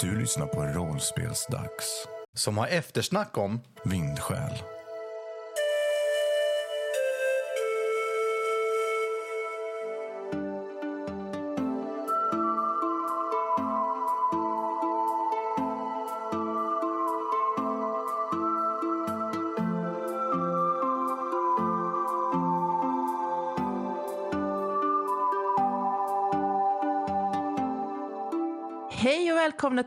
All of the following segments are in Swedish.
Du lyssnar på Rollspelsdags Som har eftersnack om Vindsjäl.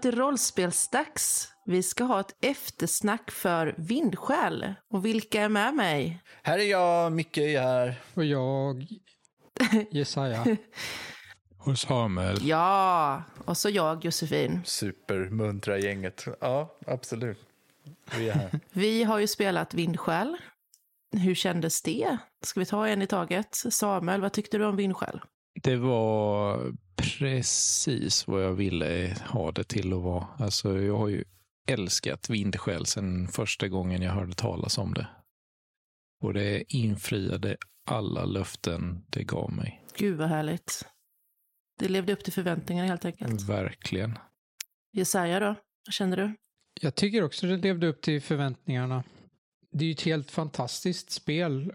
Till Rollspelsdags. Vi ska ha ett eftersnack för Vindskäl. Och vilka är med mig? Här är jag, Micke är här. Och jag, Jesaja. Och Samuel. Ja, och så jag, Josefin. Supermuntra gänget. Ja, absolut. Vi är här. Vi har ju spelat Vindskäl. Hur kändes det? Ska vi ta en i taget? Samuel, vad tyckte du om Vindskäl? Det var precis vad jag ville ha det till att vara. Alltså, jag har ju älskat vindskäl sedan första gången jag hörde talas om det. Och det infriade alla löften det gav mig. Gud vad härligt. Det levde upp till förväntningarna helt enkelt. Verkligen. Jesaja då? Vad känner du? Jag tycker också det levde upp till förväntningarna. Det är ju ett helt fantastiskt spel.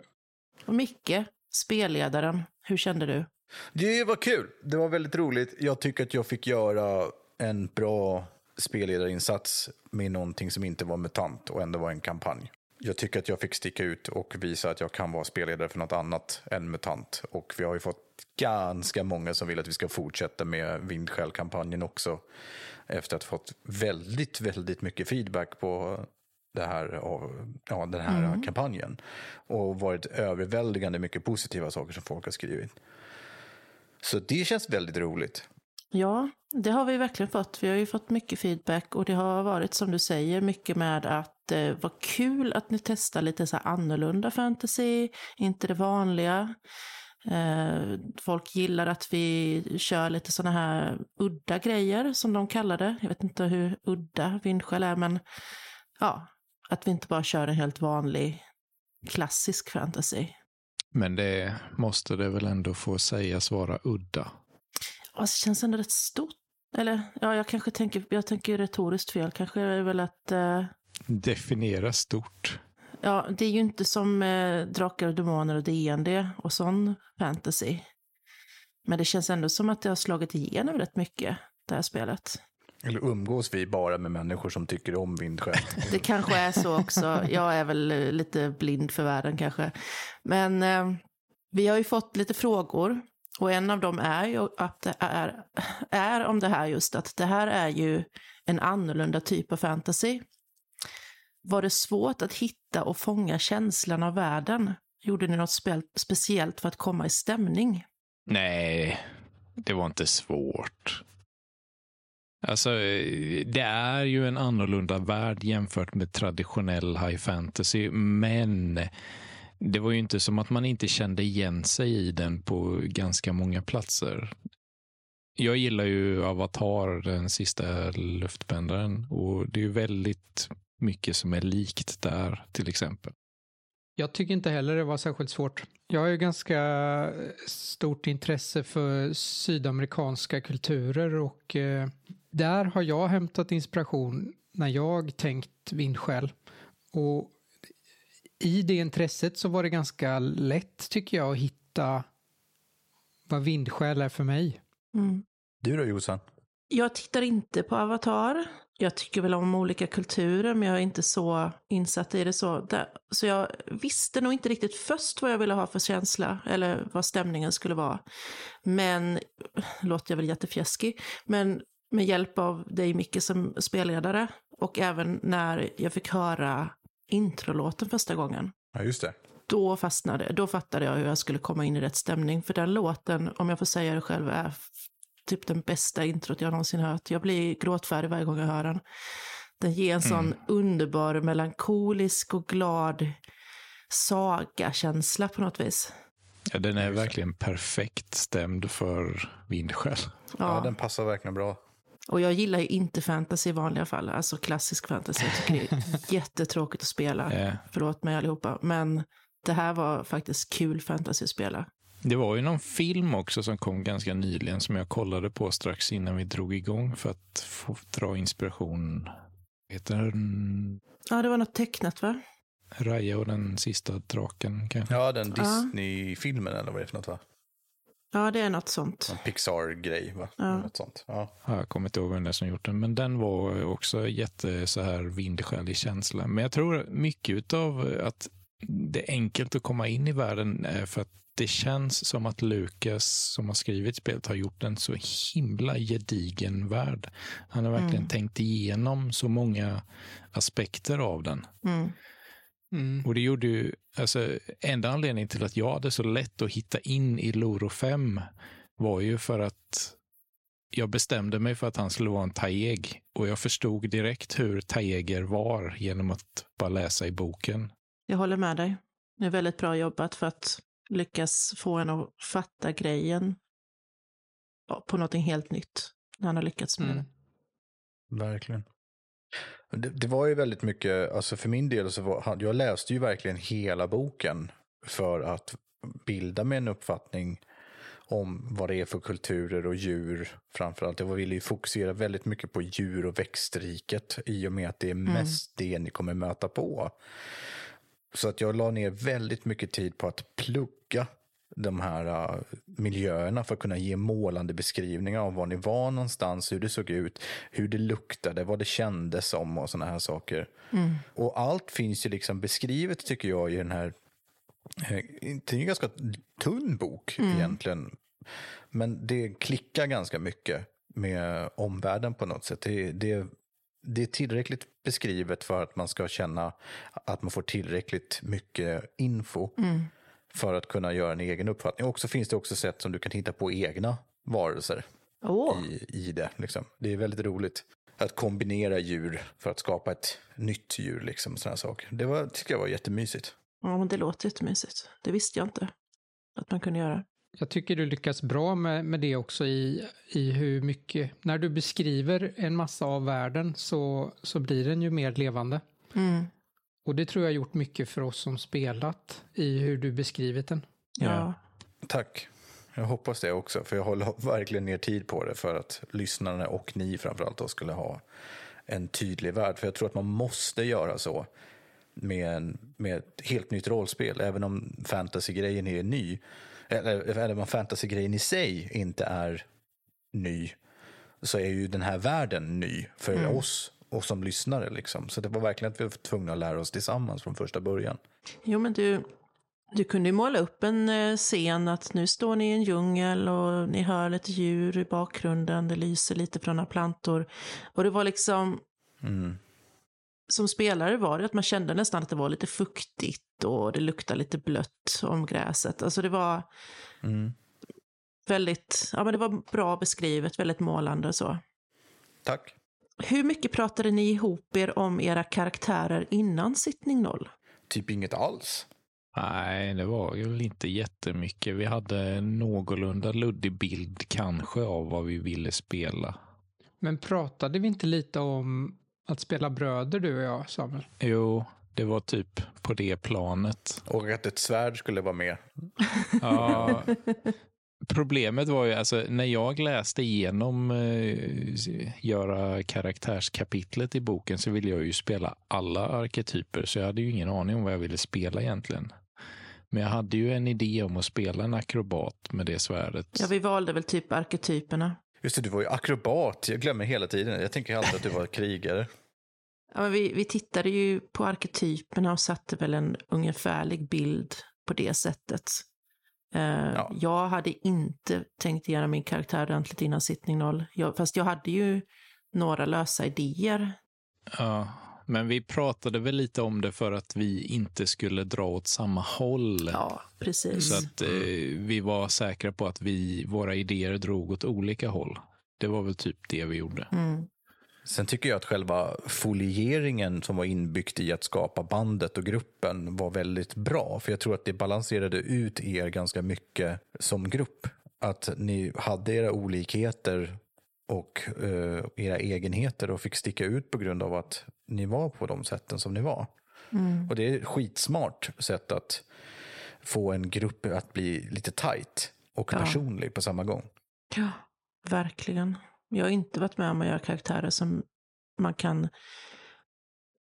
Och Micke, spelledaren. Hur kände du? Det var kul. Det var väldigt roligt. Jag tycker att jag fick göra en bra spelledarinsats med någonting som inte var mutant och ändå var en kampanj. Jag tycker att jag fick sticka ut och visa att jag kan vara spelledare för något annat än mutant. Och vi har ju fått ganska många som vill att vi ska fortsätta med Vindskäl-kampanjen också. Efter att ha fått väldigt, väldigt mycket feedback på det här, ja, den här kampanjen. Och varit överväldigande mycket positiva saker som folk har skrivit. Så det känns väldigt roligt. Ja, det har vi verkligen fått. Vi har ju fått mycket feedback och det har varit som du säger mycket med att eh, vad kul att ni testar lite så här annorlunda fantasy, inte det vanliga. Eh, folk gillar att vi kör lite sådana här udda grejer som de kallar det. Jag vet inte hur udda vindskäl är men ja, att vi inte bara kör en helt vanlig klassisk fantasy. Men det måste det väl ändå få sägas vara udda. Ja, det känns ändå rätt stort. Eller ja, jag kanske tänker, jag tänker retoriskt fel. Kanske är väl att eh, Definiera stort. Ja, det är ju inte som eh, Drakar och Demoner och D&D och sån fantasy. Men det känns ändå som att det har slagit igenom rätt mycket, det här spelet. Eller umgås vi bara med människor som tycker om vindskäl? Det kanske är så också. Jag är väl eh, lite blind för världen kanske. Men eh, vi har ju fått lite frågor. Och en av dem är ju att det är, är om det här just att det här är ju en annorlunda typ av fantasy. Var det svårt att hitta och fånga känslan av världen? Gjorde ni något spe speciellt för att komma i stämning? Nej, det var inte svårt. Alltså, det är ju en annorlunda värld jämfört med traditionell high fantasy, men det var ju inte som att man inte kände igen sig i den på ganska många platser. Jag gillar ju Avatar, den sista luftbändaren, och det är ju väldigt mycket som är likt där, till exempel. Jag tycker inte heller det var särskilt svårt. Jag har ju ganska stort intresse för sydamerikanska kulturer och eh, där har jag hämtat inspiration när jag tänkt vindskäl. Och i det intresset så var det ganska lätt tycker jag att hitta vad vindskäl är för mig. Mm. Du då Jossan? Jag tittar inte på Avatar. Jag tycker väl om olika kulturer, men jag är inte så insatt i det. Så, så jag visste nog inte riktigt först vad jag ville ha för känsla, eller vad stämningen skulle vara. Men, låter jag väl jättefjäskig, men med hjälp av dig Micke som spelledare, och även när jag fick höra introlåten första gången, Ja, just det. då fastnade Då fattade jag hur jag skulle komma in i rätt stämning. För den låten, om jag får säga det själv, är typ den bästa introt jag någonsin hört. Jag blir gråtfärdig varje gång jag hör den. Den ger en sån underbar, melankolisk och glad saga-känsla på något vis. Ja, den är verkligen perfekt stämd för vindskäl. Ja, den passar verkligen bra. Och jag gillar ju inte fantasy i vanliga fall, alltså klassisk fantasy. Jag tycker det är jättetråkigt att spela. Ja. Förlåt mig allihopa. Men det här var faktiskt kul fantasy att spela. Det var ju någon film också som kom ganska nyligen som jag kollade på strax innan vi drog igång för att få dra inspiration. Heter den Ja, det var något tecknat va? Raja och den sista draken kanske? Ja, den Disney-filmen eller vad det är för något va? Ja, det är något sånt. En Pixar-grej va? Ja. Något sånt. Ja. Ja, Jag kommer inte ihåg vem det är som gjort den, men den var också jätte så här vindskälig känsla. Men jag tror mycket av att det är enkelt att komma in i världen är för att det känns som att Lukas som har skrivit spelet har gjort en så himla gedigen värld. Han har verkligen Mm. tänkt igenom så många aspekter av den. Mm. Mm. Och det gjorde ju, alltså enda anledningen till att jag hade så lätt att hitta in i Loro 5 var ju för att jag bestämde mig för att han skulle vara en taeg. Och jag förstod direkt hur taeger var genom att bara läsa i boken. Jag håller med dig. Det är väldigt bra jobbat för att lyckas få en att fatta grejen på någonting helt nytt. När han har lyckats med Mm. det. Verkligen. Det, det var ju väldigt mycket, alltså för min del så var, jag läste ju verkligen hela boken för att bilda mig en uppfattning om vad det är för kulturer och djur framförallt. Jag ville ju fokusera väldigt mycket på djur och växtriket i och med att det är mest det ni kommer möta på. Så att jag la ner väldigt mycket tid på att plugga de här uh, miljöerna för att kunna ge målande beskrivningar av var ni var någonstans, hur det såg ut, hur det luktade, vad det kändes som och sådana här saker. Och allt finns ju liksom beskrivet tycker jag i den här, eh, det är en ganska tunn bok egentligen, men det klickar ganska mycket med omvärlden på något sätt. Det, det, det är tillräckligt beskrivet för att man ska känna att man får tillräckligt mycket info för att kunna göra en egen uppfattning. Och så finns det också sätt som du kan hitta på egna varelser Åh, i, i det. Liksom. Det är väldigt roligt att kombinera djur för att skapa ett nytt djur. Liksom, såna här saker. Det var, tycker jag var jättemysigt. ja, men det låter jättemysigt. Det visste jag inte att man kunde göra. Jag tycker du lyckas bra med, med det också i, i hur mycket, när du beskriver en massa av världen så, så blir den ju mer levande. Mm. Och det tror jag har gjort mycket för oss som spelat i hur du beskrivit den. Ja. Tack. Jag hoppas det också, för jag håller verkligen ner tid på det för att lyssnarna och ni framförallt då skulle ha en tydlig värld. För jag tror att man måste göra så med, en, med ett helt nytt rollspel, även om fantasy-grejen är ny. Eller även om fantasy-grejen i sig inte är ny, så är ju den här världen ny för oss och som lyssnare. Liksom. Så det var verkligen att vi var tvungna att lära oss tillsammans från första början. Jo, men du, du kunde ju måla upp en eh, scen att nu står ni i en djungel och ni hör lite djur i bakgrunden, det lyser lite från några plantor. Och det var liksom, Mm. som spelare var det att man kände nästan att det var lite fuktigt och det luktade lite blött om gräset. Alltså det var Mm. väldigt, ja men det var bra beskrivet, väldigt målande och så. Tack. Hur mycket pratade ni ihop er om era karaktärer innan sittning noll? Typ inget alls. Nej, det var ju väl inte jättemycket. Vi hade en någorlunda luddig bild kanske av vad vi ville spela. Men pratade vi inte lite om att spela bröder du och jag, Samuel? Jo, det var typ på det planet. Och att ett svärd skulle vara med. Ja, problemet var ju, alltså när jag läste igenom eh, göra karaktärskapitlet i boken så ville jag ju spela alla arketyper, så jag hade ju ingen aning om vad jag ville spela egentligen. Men jag hade ju en idé om att spela en akrobat med det svärdet. Ja, vi valde väl typ arketyperna. Just det, du var ju akrobat. Jag glömmer hela tiden. Jag tänker alltid att du var krigare. Ja, men vi, vi tittade ju på arketyperna och satte väl en ungefärlig bild på det sättet. Eh, Ja. Jag hade inte tänkt igenom min karaktär ordentligt innan sittning noll. Jag, fast jag hade ju några lösa idéer. Ja, men vi pratade väl lite om det för att vi inte skulle dra åt samma håll. Ja, precis. Så att eh, vi var säkra på att vi, våra idéer drog åt olika håll. Det var väl typ det vi gjorde. Mm. Sen tycker jag att själva folieringen som var inbyggt i att skapa bandet och gruppen var väldigt bra. För jag tror att det balanserade ut er ganska mycket som grupp. Att ni hade era olikheter och eh, era egenheter och fick sticka ut på grund av att ni var på de sätten som ni var. Mm. Och det är ett skitsmart sätt att få en grupp att bli lite tight och Ja. personlig på samma gång. Ja, verkligen. Jag har inte varit med om att göra karaktärer som man kan...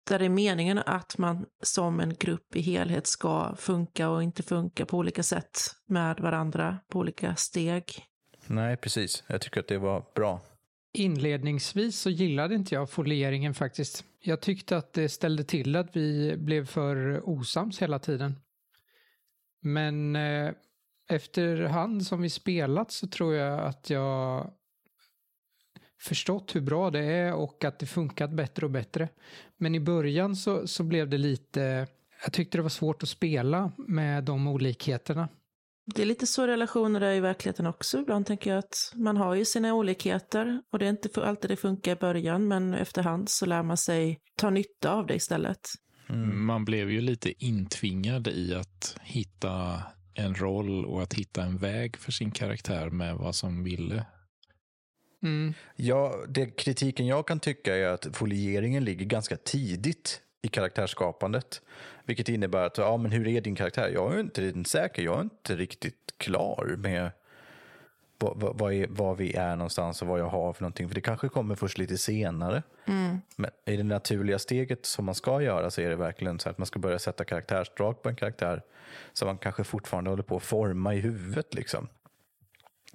Där det är meningen att man som en grupp i helhet ska funka och inte funka på olika sätt med varandra på olika steg. Nej, precis. Jag tycker att det var bra. Inledningsvis så gillade inte jag folieringen faktiskt. Jag tyckte att det ställde till att vi blev för osams hela tiden. Men eh, efterhand som vi spelat så tror jag att jag förstått hur bra det är och att det funkat bättre och bättre. Men i början så, så blev det lite, jag tyckte det var svårt att spela med de olikheterna. Det är lite så relationer är i verkligheten också. Ibland tänker jag att man har ju sina olikheter och det är inte för alltid det funkar i början men efterhand så lär man sig ta nytta av det istället. Mm. Man blev ju lite intvingad i att hitta en roll och att hitta en väg för sin karaktär med vad som ville. Mm. Ja, det kritiken jag kan tycka är att folieringen ligger ganska tidigt i karaktärsskapandet. Vilket innebär att, ja men hur är din karaktär? Jag är inte riktigt säker, jag är inte riktigt klar med vad, vad, vad, är, vad vi är någonstans och vad jag har för någonting. För det kanske kommer först lite senare. Men i det naturliga steget som man ska göra så är det verkligen så att man ska börja sätta karaktärsdrag på en karaktär som man kanske fortfarande håller på att forma i huvudet. Liksom.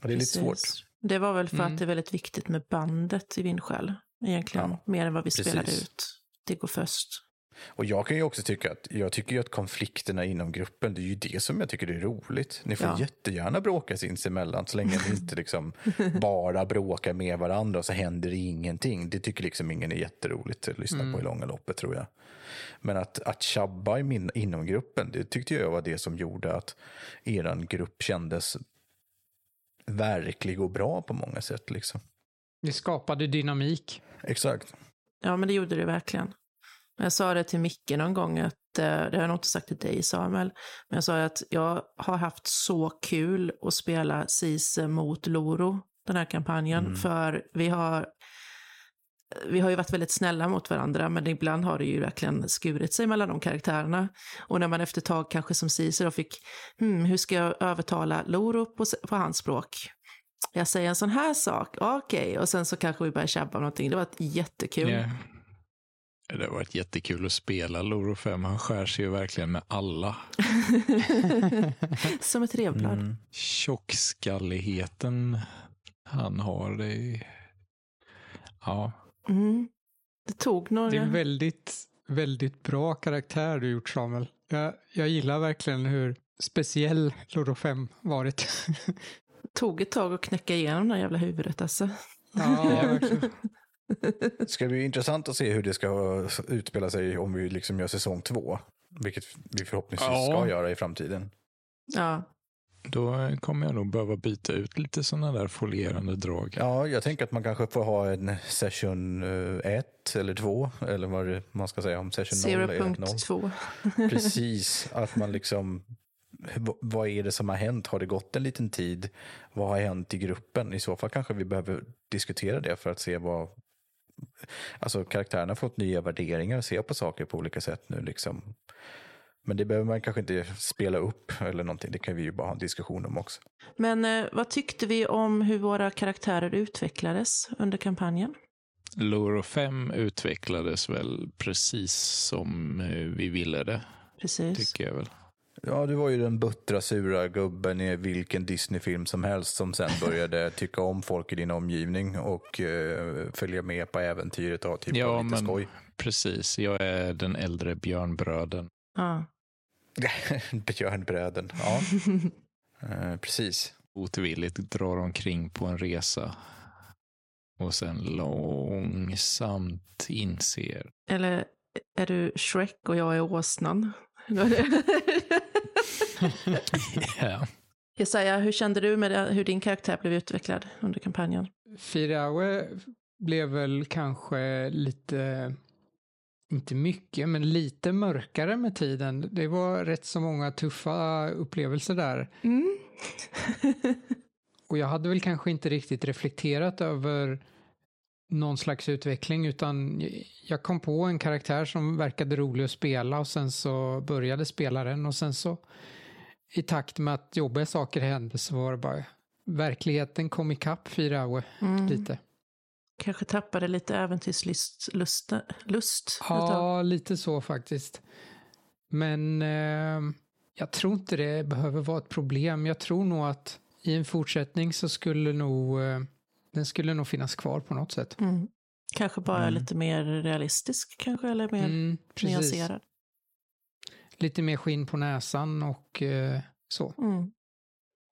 Och det är lite svårt. Det var väl för Mm. att det är väldigt viktigt med bandet i Vindskäl. Egentligen, Ja, mer än vad vi precis. spelade ut. Det går först. Och jag kan ju också tycka att, jag tycker ju att konflikterna inom gruppen, det är ju det som jag tycker är roligt. Ni får Ja. jättegärna bråka sinsemellan så länge ni inte liksom bara bråkar med varandra och så händer ingenting. Det tycker liksom ingen är jätteroligt att lyssna på i långa loppet tror jag. Men att, att tjabba i min, inom gruppen, det tyckte jag var det som gjorde att eran grupp kändes verklig och bra på många sätt. Liksom. Vi skapade dynamik. Exakt. Ja, men det gjorde det verkligen. Jag sa det till Micke någon gång, att, eh, det har jag nog inte sagt till dig Samuel, men jag sa att jag har haft så kul att spela Cise mot Loro, den här kampanjen, för vi har vi har ju varit väldigt snälla mot varandra, men ibland har det ju verkligen skurit sig mellan de karaktärerna. Och när man efter ett tag, kanske som Cise då fick, hmm, hur ska jag övertala Loro på, på hans språk? Jag säger en sån här sak, okej, och sen så kanske vi börjar tjabba om någonting. Det var jättekul. Ja. Det har varit jättekul att spela Loro 5. Han skär sig ju verkligen med alla. Som ett revblad. Mm. Tjockskalligheten han har. Det är... Ja, Mm. Det tog några... Det är en väldigt, väldigt bra karaktär du gjort Samuel. Jag, jag gillar verkligen hur speciell Loro 5 varit. tog ett tag att knäcka igenom det här jävla huvudet alltså. ja, verkligen. Det ska bli intressant att se hur det ska utspela sig om vi liksom gör säsong två. Vilket vi förhoppningsvis Ja. ska göra i framtiden. Ja, då kommer jag nog behöva byta ut lite sådana där folierande drag. Ja, jag tänker att man kanske får ha en session 1 eller 2 eller vad man ska säga om session 0 är 0. 0.2. Precis, att man liksom vad är det som har hänt? Har det gått en liten tid? Vad har hänt i gruppen? I så fall kanske vi behöver diskutera det för att se vad... Alltså karaktärerna har fått nya värderingar, ser på saker på olika sätt nu liksom. Men det behöver man kanske inte spela upp eller någonting. Det kan vi ju bara ha en diskussion om också. Men eh, vad tyckte vi om hur våra karaktärer utvecklades under kampanjen? Loro 5 utvecklades väl precis som eh, vi ville det, Precis. tycker jag väl. Ja, du var ju den buttra, sura gubben i vilken Disney-film som helst som sen började tycka om folk i din omgivning och eh, följa med på äventyret och ha typ Ja, ja, lite men- skoj. Precis, jag är den äldre björnbröden. Ja. Björnbräden, ja. eh, precis. Otvilligt drar omkring på en resa och sen långsamt inser. Eller är du Shrek och jag är åsnan? Ja. Jesaja, hur kände du med det, hur din karaktär blev utvecklad under kampanjen? Firawe blev väl kanske lite, inte mycket, men lite mörkare med tiden. Det var rätt så många tuffa upplevelser där. Mm. Och jag hade väl kanske inte riktigt reflekterat över någon slags utveckling utan jag kom på en karaktär som verkade rolig att spela och sen så började spela den och sen så i takt med att jobbiga saker hände så var det bara verkligheten kom ikapp Firawe Mm. lite. Kanske tappade lite äventyrslust. Lust. Ja, lite så faktiskt. Men eh, jag tror inte det behöver vara ett problem. Jag tror nog att i en fortsättning så skulle nog eh, den skulle nog finnas kvar på något sätt. Mm. Kanske bara Mm. lite mer realistisk kanske, eller mer Mm, nyanserad. Lite mer skinn på näsan och eh, så. Mm.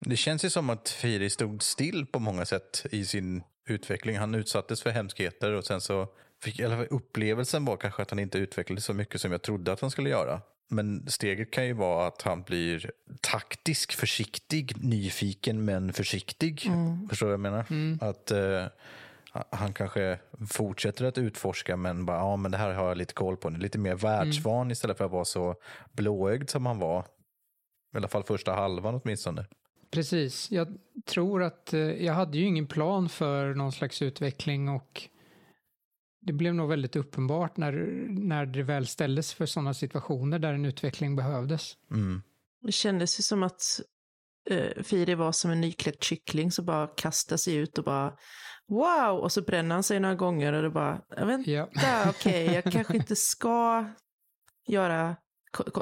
Det känns ju som att Firi stod still på många sätt i sin utveckling. Han utsattes för hemskheter och sen så fick, eller upplevelsen var kanske att han inte utvecklades så mycket som jag trodde att han skulle göra. Men steget kan ju vara att han blir taktisk, försiktig, nyfiken men försiktig. Mm. Förstår du vad jag menar? Mm. Att eh, han kanske fortsätter att utforska men bara, ja men det här har jag lite koll på nu. Lite mer världsvan istället för att vara så blåögd som han var. I alla fall första halvan åtminstone. Precis. Jag tror att eh, jag hade ju ingen plan för någon slags utveckling och det blev nog väldigt uppenbart när, när det väl ställdes för sådana situationer där en utveckling behövdes. Mm. Det kändes ju som att uh, Firi var som en nykläckt kyckling som bara kastar sig ut och bara wow, och så bränner han sig några gånger och det bara, inte, Ja. okej, jag kanske inte ska göra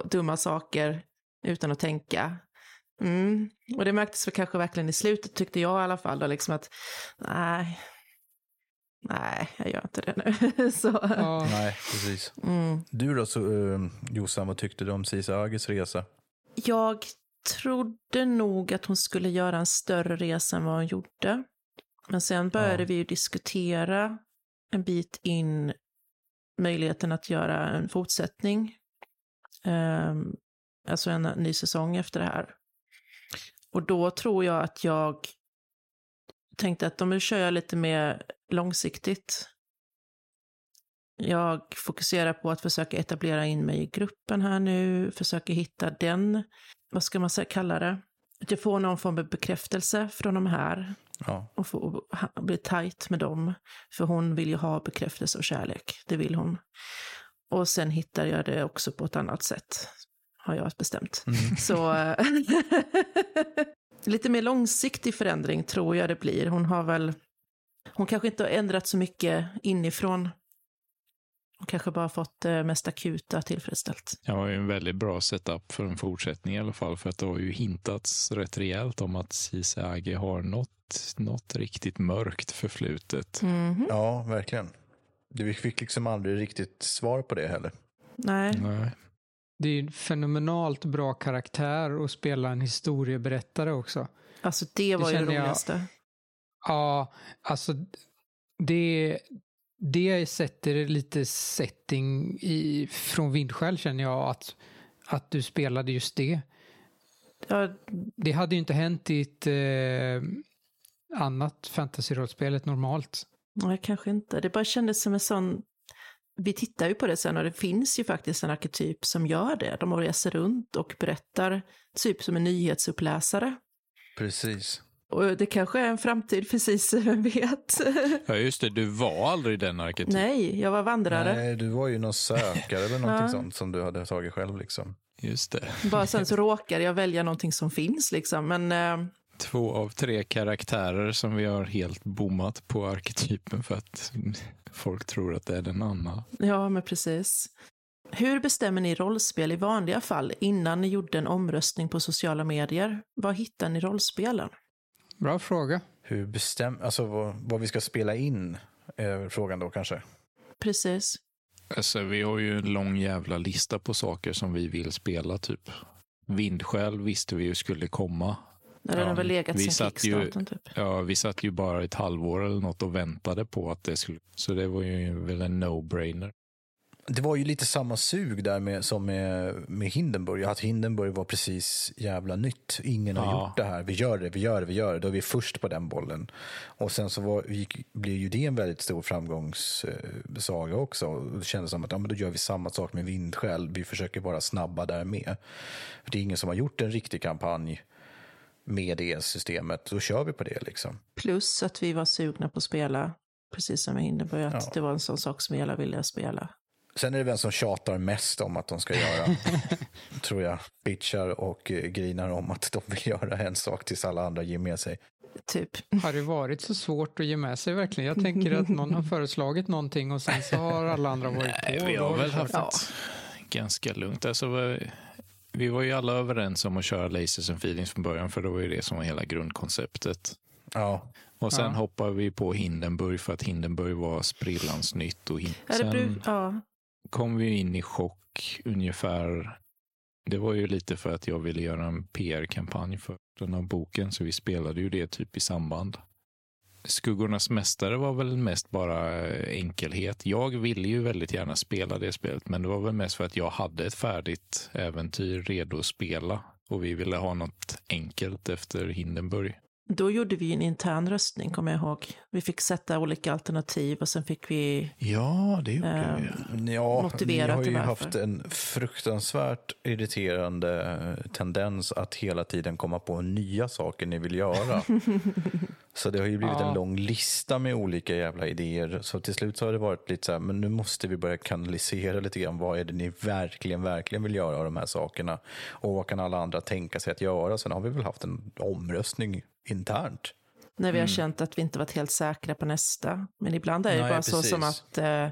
dumma saker utan att tänka. Mm. Och det märktes väl kanske verkligen i slutet tyckte jag i alla fall då, liksom att nej, nej, jag gör inte det nu. så, Ja, Nej, precis. mm. Du då, så, uh, Jossan, vad tyckte du om Sisa Agis resa? Jag trodde nog att hon skulle göra en större resa än vad hon gjorde. Men sen började Ja. vi ju diskutera en bit in möjligheten att göra en fortsättning. Ehm, alltså en ny säsong efter det här. Och då tror jag att jag tänkte att de kör jag lite mer långsiktigt. Jag fokuserar på att försöka etablera in mig i gruppen här nu, försöker hitta den, vad ska man säga, kalla det? Att jag får någon form av bekräftelse från de här Ja, och få ha- bli tajt med dem. För hon vill ju ha bekräftelse och kärlek, det vill hon. Och sen hittar jag det också på ett annat sätt, har jag bestämt. Så eh, lite mer långsiktig förändring tror jag det blir. Hon har väl, hon kanske inte har ändrat så mycket inifrån. Hon kanske bara fått det mest akuta tillfredsställt. Det var ju en väldigt bra setup för en fortsättning i alla fall. För att det har ju hintats rätt rejält om att Cisage har något, något riktigt mörkt förflutet. Mhm. ja verkligen. Vi fick liksom aldrig riktigt svar på det heller. Nej, Nej. Det är ju en fenomenalt bra karaktär att spela en historieberättare också. alltså det var ju det känner jag- roligaste. Ja, alltså det, det sätter lite setting i, från Vindskäl känner jag att, att du spelade just det. Ja, Det hade ju inte hänt i ett eh, annat fantasy-rollspelet normalt. Nej, kanske inte. Det bara kändes som en sån... Vi tittar ju på det sen och det finns ju faktiskt en arketyp som gör det. De reser runt och berättar, typ som en nyhetsuppläsare. Precis. Och det kanske är en framtid precis, vem vet? Ja, just det. Du var aldrig den arketypen. Nej, jag var vandrare. Nej, du var ju någon sökare eller någonting Ja. sånt som du hade tagit själv liksom. Just det. Bara sen så råkade jag välja någonting som finns liksom. Men eh, Två av tre karaktärer som vi har helt bommat på arketypen för att folk tror att det är den Anna. ja, men precis. Hur bestämmer ni rollspel i vanliga fall innan ni gjorde en omröstning på sociala medier? Var hittar ni rollspelen? Bra fråga. Hur bestäm... Alltså vad, vad vi ska spela in är frågan då kanske. Precis. Alltså, vi har ju en lång jävla lista på saker som vi vill spela, typ. Vindskäl visste vi ju skulle komma. När den Ja, har väl legat vi sen satt ju- kickstarten typ. Ja, vi satt ju bara ett halvår eller något och väntade på att det skulle... Så det var ju väl en no-brainer. Det var ju lite samma sug där med, som med, med Hindenburg. Att Hindenburg var precis jävla nytt. Ingen har Ja. gjort det här. Vi gör det, vi gör det, vi gör det. Då är vi först på den bollen. Och sen så var, gick, blev ju det en väldigt stor framgångssaga också. Och Det kändes som att ja, men då gör vi samma sak med Vindskäl. Vi försöker vara snabba där med. För det är ingen som har gjort en riktig kampanj med det systemet. Då kör vi på det liksom. Plus att vi var sugna på att spela, precis som med Hindenburg, att Ja. det var en sån sak som vi alla ville spela. Sen är det vem som tjatar mest om att de ska göra. tror jag. Bitchar och eh, grinar om att de vill göra en sak tills alla andra ger med sig. Typ. Har det varit så svårt att ge med sig verkligen? Jag tänker att någon har föreslagit någonting och sen så har alla andra varit på. Nej, vi har väl det haft Ja. ganska lugnt. Alltså, vi- var ju alla överens om att köra Lasers and Feelings från början, för det var ju det som var hela grundkonceptet. Ja, Och sen Ja. hoppade vi på Hindenburg för att Hindenburg var sprillans nytt. Och hin- sen bru- ja. kom vi in i chock ungefär. Det var ju lite för att jag ville göra en PR-kampanj för den här boken, så vi spelade ju det typ i samband. Skuggornas mästare var väl mest bara eh, enkelhet. Jag ville ju väldigt gärna spela det spelet, men det var väl mest för att jag hade ett färdigt äventyr redo att spela och vi ville ha något enkelt efter Hindenburg. Då gjorde vi en intern röstning, kommer jag ihåg. Vi fick sätta olika alternativ och sen fick vi... Ja, det gjorde Ehm, vi. Ja, Motiverat ni har ju haft en fruktansvärt irriterande eh, tendens att hela tiden komma på nya saker ni vill göra. så det har ju blivit Ja. en lång lista med olika jävla idéer. Så till slut så har det varit lite så här, men nu måste vi börja kanalisera lite grann. Vad är det ni verkligen, verkligen vill göra av de här sakerna? Och vad kan alla andra tänka sig att göra? Sen har vi väl haft en omröstning internt. När vi har känt att vi inte varit helt säkra på nästa. Men ibland är det Mm. Nej, bara så som precis. att... Eh,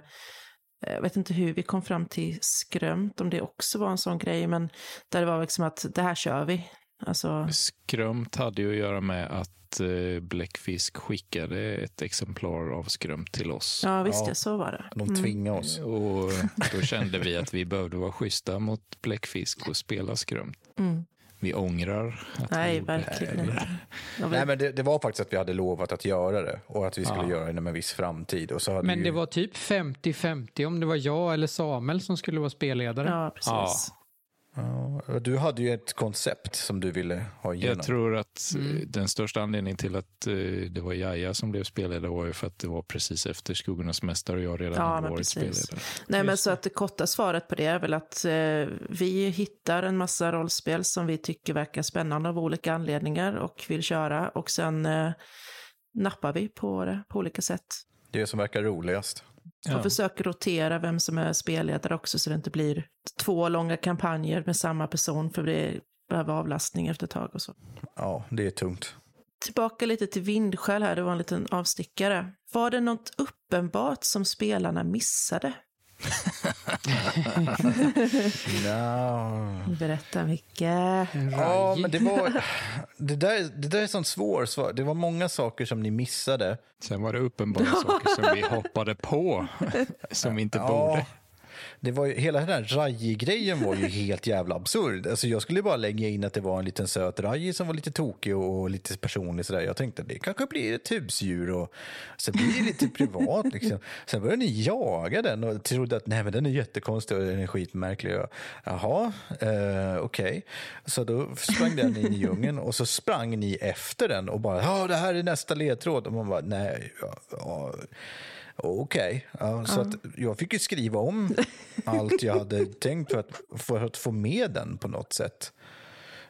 jag vet inte hur vi kom fram till skrömt, om det också var en sån grej, men där det var liksom att det här kör vi. Alltså, Skrömt hade ju att göra med att eh, Bläckfisk skickade ett exemplar av Skrömt till oss. ja visst, Ja. ja, så var det. De tvingar oss. Och då kände vi att vi behövde vara schyssta mot Bläckfisk och spela Skrömt. Mm. Vi ångrar att vi Nej, gjorde verkligen det. Jag Nej, men det, det var faktiskt att vi hade lovat att göra det och att vi skulle Ja. göra det inom en viss framtid. Och så hade Men vi det ju... var typ 50-50 om det var jag eller Samuel som skulle vara spelledare. Ja, precis. Ja, du hade ju ett koncept som du ville ha igenom. Jag tror att eh, den största anledningen till att eh, det var Jaja som blev spelledare var ju för att det var precis efter Skuggornas mästare och jag redan Ja, hade varit spelledare. Nej, men så att det korta svaret på det är väl att eh, vi hittar en massa rollspel som vi tycker verkar spännande av olika anledningar och vill köra och sen eh, nappar vi på det på olika sätt. Det som verkar roligast. Och försöker rotera vem som är spelledare också så det inte blir två långa kampanjer med samma person för det behöver avlastning efter ett tag och så. Ja, det är tungt. Tillbaka lite till Vindskäl här, det var en liten avstickare. Var det något uppenbart som spelarna missade? No. Berätta mycket. Ja, men det var... Det där, det där är sånt svårt svar. Det var många saker som ni missade. Sen var det uppenbara saker som vi hoppade på som vi inte borde. Det var ju, hela den här Raji-grejen var ju helt jävla absurd. Alltså jag skulle bara lägga in att det var en liten söt Raji som var lite tokig och lite personlig. Sådär. Jag tänkte det kanske blir ett husdjur och sen blir det lite privat. Liksom. Sen började ni jaga den och trodde att nej, men den är jättekonstig och den är skitmärklig. Och, Jaha, eh, okej. Så då sprang den in i djungeln och så sprang ni efter den och bara ja, det här är nästa ledtråd. Och man bara nej, ja, ja. Okej, ja, så att jag fick ju skriva om allt jag hade tänkt för att, för att få med den på något sätt.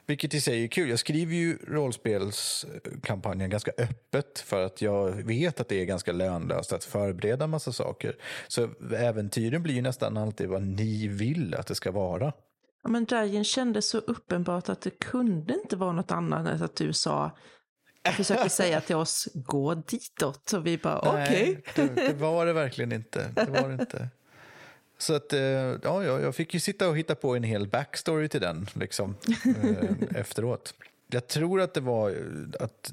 Vilket i sig är kul. Jag skriver ju rollspelskampanjen ganska öppet för att jag vet att det är ganska lönlöst att förbereda en massa saker. Så äventyren blir ju nästan alltid vad ni vill att det ska vara. Ja, men Ryan kände så uppenbart att det kunde inte vara något annat än att du sa, försökte säga till oss, gå ditåt. Och vi bara, okej. Nej, det, det var det verkligen inte. Det var det inte. Så att, eh, ja, ja, jag fick ju sitta och hitta på en hel backstory till den liksom, eh, efteråt. Jag tror att det var eh, att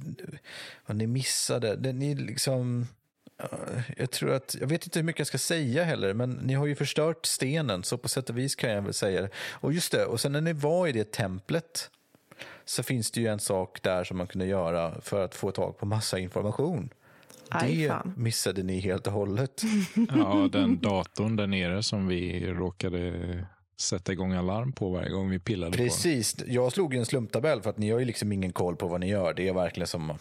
ni missade. Det, ni liksom, jag tror att, jag vet inte hur mycket jag ska säga heller, men ni har ju förstört stenen, så på sätt och vis kan jag väl säga det. Och just det, och sen när ni var i det templet så finns det ju en sak där som man kunde göra för att få tag på massa information. Aj, Det fan. missade ni helt och hållet. Ja, den datorn där nere som vi råkade sätta igång alarm på varje gång vi pillade på den. Precis, jag slog ju en slumptabell för att ni har ju liksom ingen koll på vad ni gör. Det är verkligen som eh,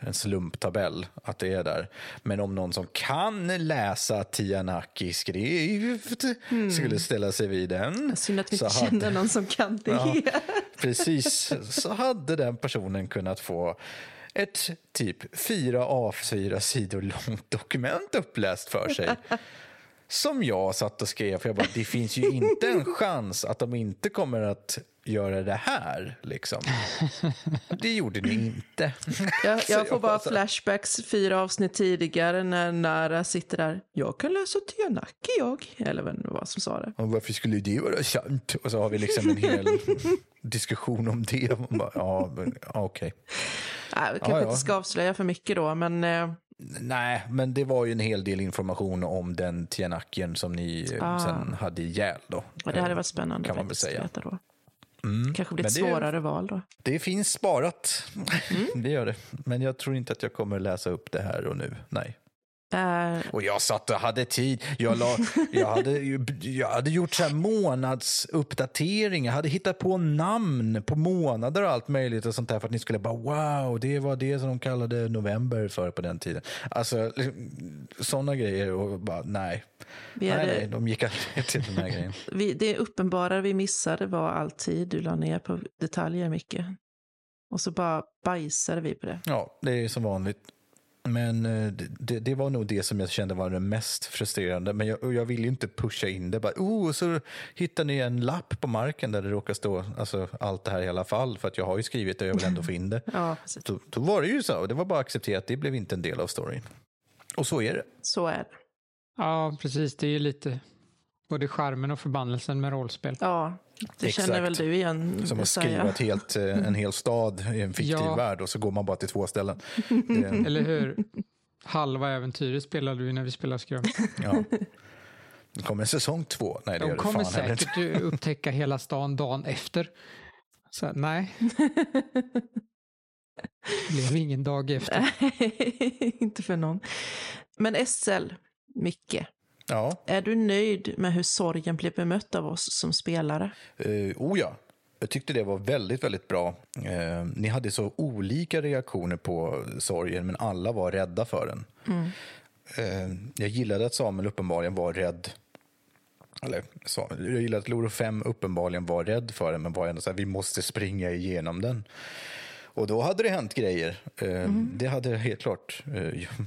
en slumptabell att det är där. Men om någon som kan läsa Tianaki skrift skulle ställa sig vid den. Synd att vi så inte hade- känner någon som kan det. Ja. Precis, så hade den personen kunnat få ett typ fyra A4 sidor långt dokument uppläst för sig. Som jag satt och skrev, för jag bara, det finns ju inte en chans att de inte kommer att göra det här. Liksom. Det gjorde ni inte. Jag, jag får bara flashbacks fyra avsnitt tidigare när Nara sitter där. Jag kan läsa Tianaki jag. Eller vem det var som sa det. Och varför skulle det vara sant? Och så har vi liksom en hel diskussion om det. Man bara, ja, okej. Nej, vi kanske ja. inte ska avslöja för mycket då, men eh, Nej, men det var ju en hel del information om den Tianakien som ni eh, Ah. sen hade ihjäl då. och det hade varit spännande Kan man väl säga. veta då. Mm. Kanske blir ett det- svårare val då. Det finns sparat. Mm. det gör det. Men jag tror inte att jag kommer läsa upp det här och nu. Nej. Eh, Och jag satt och hade tid. Jag, la, jag, hade, jag hade gjort så här månadsuppdatering. Jag hade hittat på namn på månader och allt möjligt och sånt där för att ni skulle bara wow, det var det som de kallade november för på den tiden. Alltså sådana grejer och bara nej. vi Nej, hade, nej, de gick aldrig till den här grejen. vi, det uppenbara vi missade var all tid du la ner på detaljer, Micke. Och så bara bajsade vi på det. Ja, det är som vanligt. Men eh, det, det, var nog det som jag kände var det mest frustrerande. Men jag, jag ville ju inte pusha in det. Bara, oh, så hittar ni en lapp på marken där det råkar stå alltså, allt det här i alla fall. För att jag har ju skrivit det och jag vill ändå få in det. Ja. Då, då var det ju så. Det var bara att acceptera att det blev inte en del av storyn. Och så är det. Så är det. Ja, precis. Det är ju lite både charmen och förbannelsen med rollspel. Ja, det Exakt. känner väl du igen, Som att skriva ett helt, eh, en hel stad i en fiktiv Ja. värld och så går man bara till två ställen. Det, Eller hur? Halva äventyret spelade vi när vi spelade Skrum. ja. Det kommer en säsong två. Nej, det De kommer fan säkert upptäcka hela stan dagen efter. Så nej. Det blev ingen dag efter. inte för någon. Men SL, Micke, Ja. är du nöjd med hur sorgen blev bemött av oss som spelare? Uh, oh ja, jag tyckte det var väldigt, väldigt bra. Eh, ni hade så olika reaktioner på sorgen, men alla var rädda för den. Eh, jag gillade att Samuel uppenbarligen var rädd. Eller, så, jag gillade att Loro 5 uppenbarligen var rädd för den, men var ändå så här, vi måste springa igenom den. Och då hade det hänt grejer. Eh, Det hade helt klart, eh,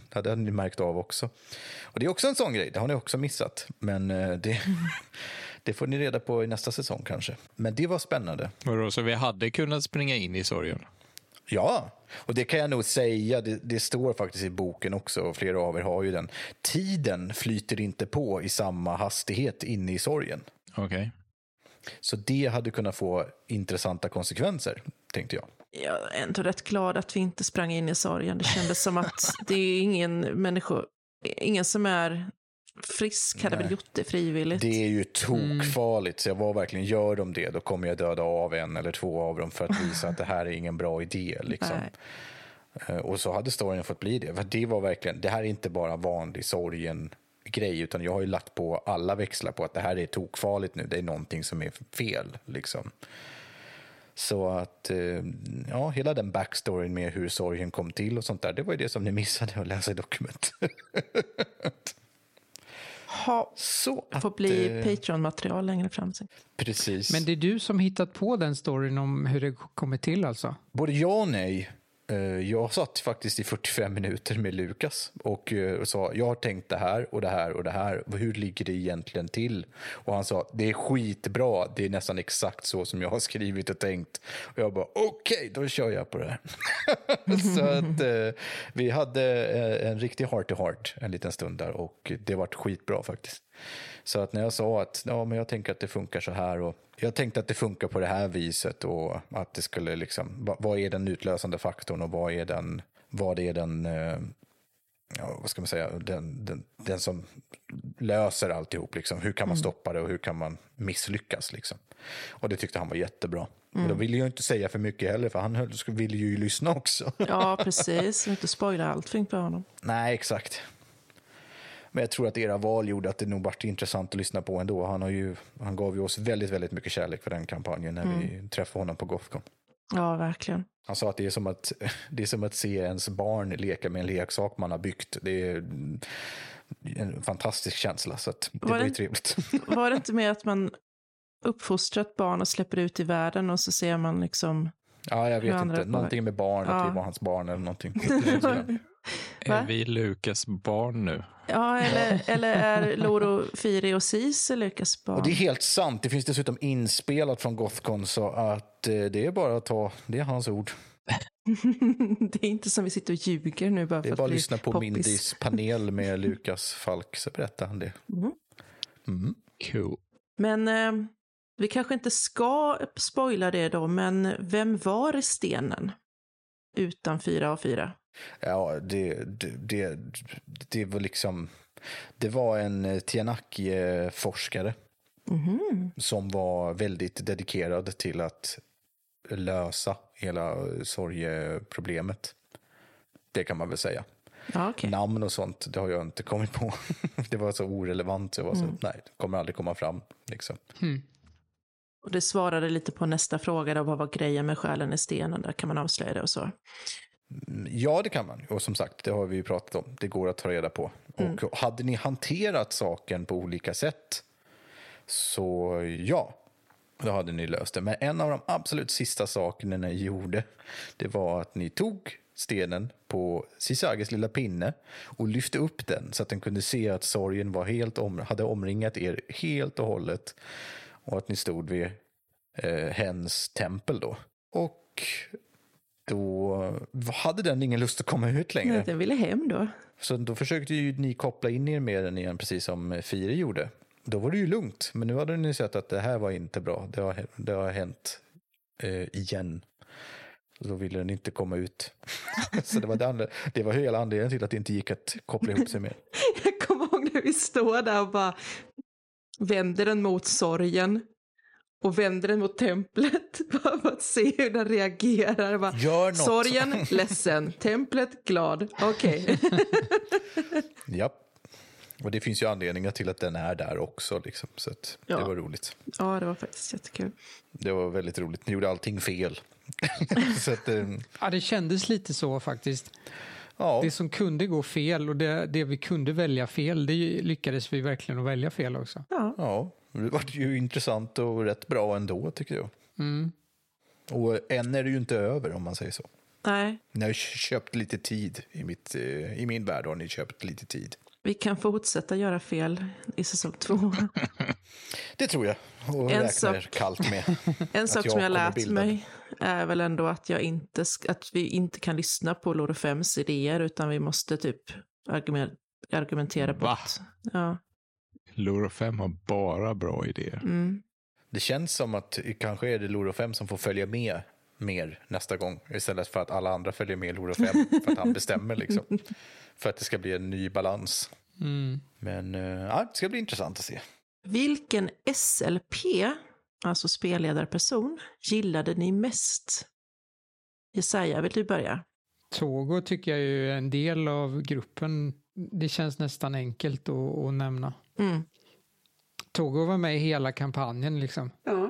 det hade ni märkt av också. Och det är också en sån grej, det har ni också missat. Men eh, det, det får ni reda på i nästa säsong kanske. Men det var spännande. Vadå, så vi hade kunnat springa in i sorgen? Ja, och det kan jag nog säga. Det, det står faktiskt i boken också, och flera av er har ju den. Tiden flyter inte på i samma hastighet inne i sorgen. Okej. Alltså, Så det hade kunnat få intressanta konsekvenser, tänkte jag. Jag är ändå rätt glad att vi inte sprang in i sorgen. Det kändes som att det är ingen människa, ingen som är frisk hade Nej. väl gjort det frivilligt. Det är ju tokfarligt, så jag var verkligen, gör de det, då kommer jag döda av en eller två av dem för att visa att det här är ingen bra idé. Liksom. Eh, Och så hade storyn fått bli det. För det var verkligen, det här är inte bara vanlig sorgen grej, utan jag har ju lagt på alla växlar på att det här är tokfarligt nu, det är någonting som är fel. Liksom. Så att, eh, ja, hela den backstoryn med hur sorgen kom till och sånt där, det var ju det som ni missade att läsa i dokument. Ha, Så att, får bli eh, Patreon-material längre fram. sen. Precis. Men det är du som hittat på den storyn om hur det kommer till alltså? Både ja och nej. Eh, jag satt faktiskt i 45 minuter med Lukas och eh, sa jag har tänkt det här och det här och det här. Hur ligger det egentligen till? Och han sa det är skitbra. Det är nästan exakt så som jag har skrivit och tänkt. Och jag bara okej, då kör jag på det här. så att eh, vi hade eh, en riktig heart to heart en liten stund där och det vart skitbra faktiskt. Så att när jag sa att ja, men jag tänker att det funkar så här och jag tänkte att det funkar på det här viset och att det skulle liksom, vad, är den utlösande faktorn och vad är den, vad är den, eh, ja, vad ska man säga, den, den, den som löser alltihop liksom. Hur kan man stoppa det och hur kan man misslyckas liksom. Och det tyckte han var jättebra. Och då ville jag inte säga för mycket heller för han ville ju lyssna också. Ja, precis. Inte spoila allting för honom. Nej, exakt. Men jag tror att era val gjorde att det nog vart intressant att lyssna på ändå. Han, har ju, han gav ju oss väldigt, väldigt mycket kärlek för den kampanjen när vi träffade honom på Gothcon. Ja, verkligen. Han sa att det är, som att det är som att se ens barn leka med en leksak man har byggt. Det är en fantastisk känsla, så att det Var var, ju det- trevligt. Var det inte med att man uppfostrar ett barn och släpper ut i världen och så ser man liksom... Ja, jag vet inte. Någonting med barn, att Ja. vi var hans barn eller någonting. Va? Är vi Lukas barn nu? Ja, eller, eller är Loro, Firi och Sis Lukas Och barn? det är helt sant. Det finns dessutom inspelat från Gothcon så att eh, det är bara att ta, det är hans ord. det är inte som vi sitter och ljuger nu bara Det för är att bara att lyssna på poppis. Mindys panel med Lukas Falk så berättar han det. Mm. Mm. Cool. Men eh, vi kanske inte ska spoila det då, men vem var i stenen? Utan 4 av 4. Ja, det, det, det, det var liksom... Det var en eh, Tianaki-forskare Mhm. som var väldigt dedikerad till att lösa hela sorgeproblemet. Det kan man väl säga. Ja, okej. Namn och sånt, det har jag inte kommit på. Det var så orelevant, så jag var så, Mm. nej, det kommer aldrig komma fram. Liksom. Hmm. Och det svarade lite på nästa fråga då, vad var grejen med själen i stenen? Där kan man avslöja det och så. Ja, det kan man. Och som sagt, det har vi ju pratat om. Det går att ta reda på. Mm. Och hade ni hanterat saken på olika sätt så ja, då hade ni löst det. Men en av de absolut sista sakerna ni gjorde, det var att ni tog stenen på Sisages lilla pinne och lyfte upp den så att den kunde se att sorgen var helt om, hade omringat er helt och hållet och att ni stod vid eh, hens tempel då. Och då hade den ingen lust att komma ut längre. Den ville hem då. Så då försökte ju ni koppla in er med den igen, precis som Firi gjorde. Då var det ju lugnt, men nu hade ni sett att det här var inte bra. Det har, det har hänt eh, igen. Så då ville den inte komma ut. så det var, det, andra, det var hela anledningen till att det inte gick att koppla ihop sig med. Jag kommer ihåg när vi står där och bara vänder den mot sorgen och vänder den mot templet bara för att se hur den reagerar. Bara, Gör något. sorgen, ledsen, templet, glad. Okej. Japp. Och det finns ju anledningar till att den är där också. Liksom. Så att Ja. det var roligt. ja, det var faktiskt jättekul. Det var väldigt roligt. Ni gjorde allting fel. så att, eh, Ja, det kändes lite så faktiskt. ja. Det som kunde gå fel och det, det vi kunde välja fel, det lyckades vi verkligen att välja fel också. Ja, ja, det var ju intressant och rätt bra ändå tycker jag. Mm. Och än är det ju inte över om man säger så. nej. Ni har köpt lite tid i, mitt, eh, i min värld har ni köpt lite tid. Vi kan fortsätta göra fel i säsong två. Det tror jag. Och En räknar sak- kallt med. En sak jag som jag lärt bildad. mig är väl ändå att, jag inte, att vi inte kan lyssna på Loro 5s idéer utan vi måste typ argumen- argumentera Va? bort. Ja. Loro 5 har bara bra idéer. Mm. Det känns som att kanske är det Loro 5 som får följa med mer nästa gång. Istället för att alla andra följer med Loro 5. För att han bestämmer liksom. För att det ska bli en ny balans. Mm. Men eh, ja, det ska bli intressant att se. Vilken SLP, alltså spelledarperson, gillade ni mest? Jesaja, vill du börja? Togo tycker jag är en del av gruppen. Det känns nästan enkelt att, att nämna. Mm. Togo var med i hela kampanjen liksom. Ja.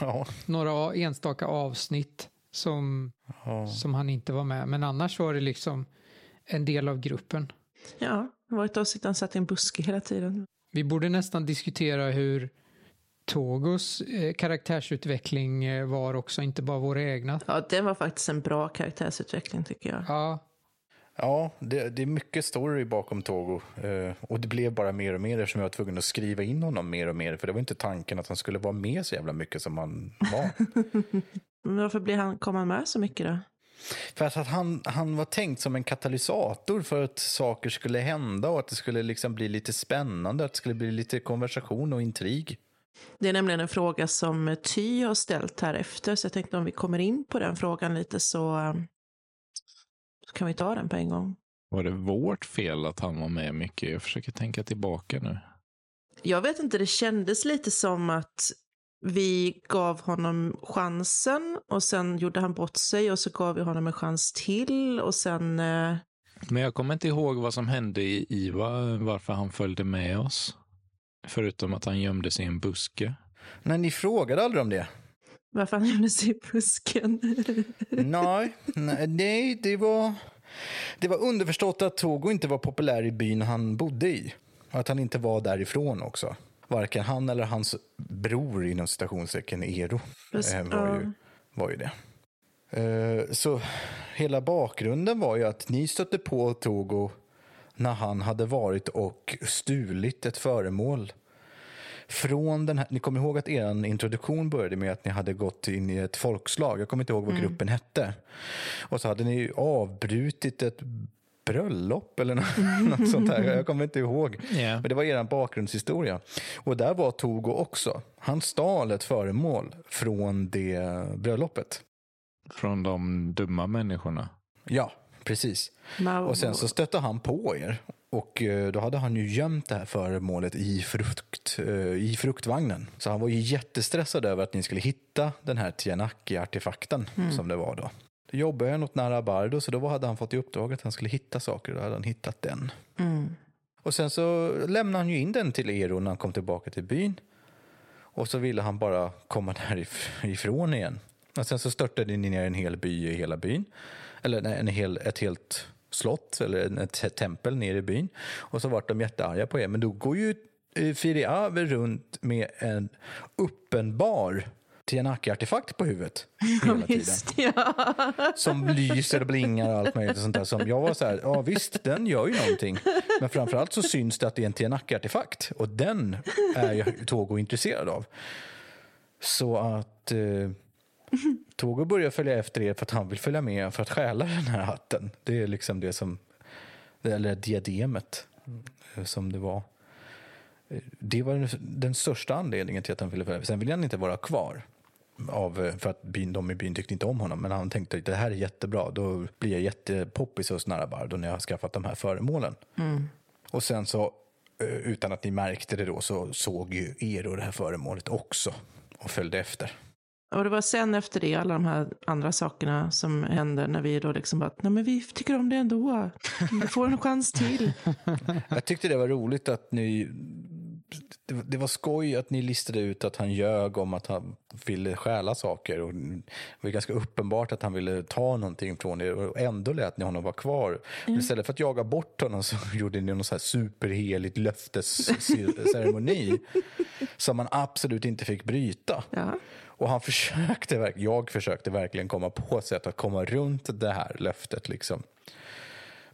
Ja, Några enstaka avsnitt som, ja. som han inte var med. Men annars var det liksom en del av gruppen. Ja, det var ett avsnitt han satt i en buske hela tiden. Vi borde nästan diskutera hur Togos eh, karaktärsutveckling eh, var också, inte bara våra egna. Ja, det var faktiskt en bra karaktärsutveckling tycker jag. Ja, Ja, det, det är mycket story bakom Togo. Eh, och det blev bara mer och mer eftersom jag var tvungen att skriva in honom mer och mer. För det var inte tanken att han skulle vara med så jävla mycket som han var. Men varför blir han, kom han med så mycket då? för att han, han var tänkt som en katalysator för att saker skulle hända och att det skulle liksom bli lite spännande. Att det skulle bli lite konversation och intrig. Det är nämligen en fråga som Ty har ställt här efter, så jag tänkte om vi kommer in på den frågan lite så, um, så kan vi ta den på en gång. Var det vårt fel att han var med mycket? Jag försöker tänka tillbaka nu. Jag vet inte, det kändes lite som att vi gav honom chansen och sen gjorde han bort sig och så gav vi honom en chans till och sen... Eh, Men jag kommer inte ihåg vad som hände i IVA, varför han följde med oss. Förutom att han gömde sig i en buske. Nej, ni frågade aldrig om det. Varför han gömde sig i busken. nej, nej, det var... Det var underförstått att Togo inte var populär i byn han bodde i. Och att han inte var därifrån också. Varken han eller hans bror inom citationstecken Ero Just- eh, var, ju, var ju det. Eh, Så hela bakgrunden var ju att ni stötte på Togo när han hade varit och stulit ett föremål från den här, ni kommer ihåg att er introduktion började med att ni hade gått in i ett folkslag. Jag kommer inte ihåg vad Mm. gruppen hette. Och så hade ni avbrutit ett bröllop eller nå- något sånt där. Jag kommer inte ihåg. Ja. Men det var er bakgrundshistoria. Och där var Togo också. Han stal ett föremål från det bröllopet. Från de dumma människorna. Ja, precis. Och sen så stötte han på er. Och eh, då hade han ju gömt det här föremålet i, frukt, eh, i fruktvagnen. Så han var ju jättestressad över att ni skulle hitta den här Tianaki-artefakten som det var då. Då jobbade jag åt nära Bardo så då hade han fått i uppdrag att han skulle hitta saker och då hade han hittat den. Mm. Och sen så lämnade han ju in den till Ero när han kom tillbaka till byn. Och så ville han bara komma därifrån igen. Och sen så störtade ni ner en hel by i hela byn. Eller nej, en hel, ett helt slott eller ett tempel ner i byn. Och så vart de jättearga på er. Men då går ju eh, Firiave runt med en uppenbar Tianaki-artefakt på huvudet hela tiden Visst, ja. som lyser och blingar och allt möjligt. Och sånt där. Som jag var så här, ja visst, den gör ju någonting. Men framförallt så syns det att det är en Tianaki-artefakt. Och den är ju Togo intresserad av. Så att eh, Togo börjar följa efter er för att han vill följa med för att stjäla den här hatten. Det är liksom det som, eller diademet eh, som det var. Eh, Det var den, den största anledningen till att han ville följa med. Sen ville han inte vara kvar. Av, eh, för att byn, de i byn tyckte inte om honom. Men han tänkte att det här är jättebra. Då blir jag jättepoppis hos Narabardo när jag har skaffat de här föremålen. Och sen så, utan att ni märkte det då, så såg ju Ero det här föremålet också och följde efter. Och det var sen efter det, alla de här andra sakerna som hände, när vi då liksom bara, nej men vi tycker om det ändå. Vi får en chans till. Jag tyckte det var roligt att ni... Det var, skoj att ni listade ut att han ljög om att han ville stjäla saker. Och det var ganska uppenbart att han ville ta någonting från er och ändå lät ni honom vara kvar. Men istället för att jaga bort honom så gjorde ni någon så här superheligt löftesceremoni som man absolut inte fick bryta. Ja. Och han försökte, jag försökte verkligen komma på sätt att komma runt det här löftet. Liksom.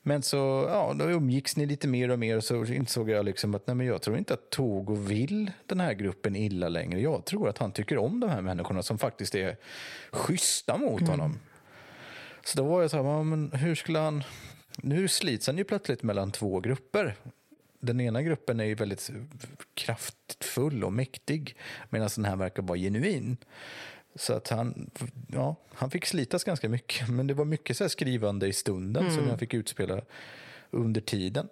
Men så ja, då umgicks ni lite mer och mer och så insåg jag liksom att nej, men jag tror inte att Togo vill den här gruppen illa längre. Jag tror att han tycker om de här människorna som faktiskt är schyssta mot honom. Så då var jag så här, men hur skulle han... Nu slits han ju plötsligt mellan två grupper. Den ena gruppen är ju väldigt kraftfull och mäktig medan den här verkar vara genuin. Så att han, ja, han fick slitas ganska mycket. Men det var mycket så skrivande i stunden som jag fick utspela under tiden.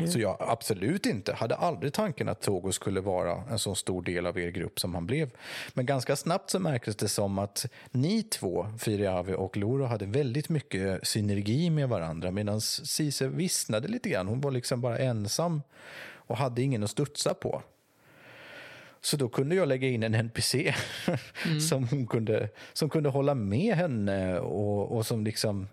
ja. Så jag absolut inte, hade aldrig tanken att Togo skulle vara en så stor del av er grupp som han blev. Men ganska snabbt så märktes det som att ni två, Firiave och Loro, hade väldigt mycket synergi med varandra medan Cise vissnade lite grann. Hon var liksom bara ensam och hade ingen att studsa på. Så då kunde jag lägga in en NPC som, hon kunde, som kunde hålla med henne och, och som liksom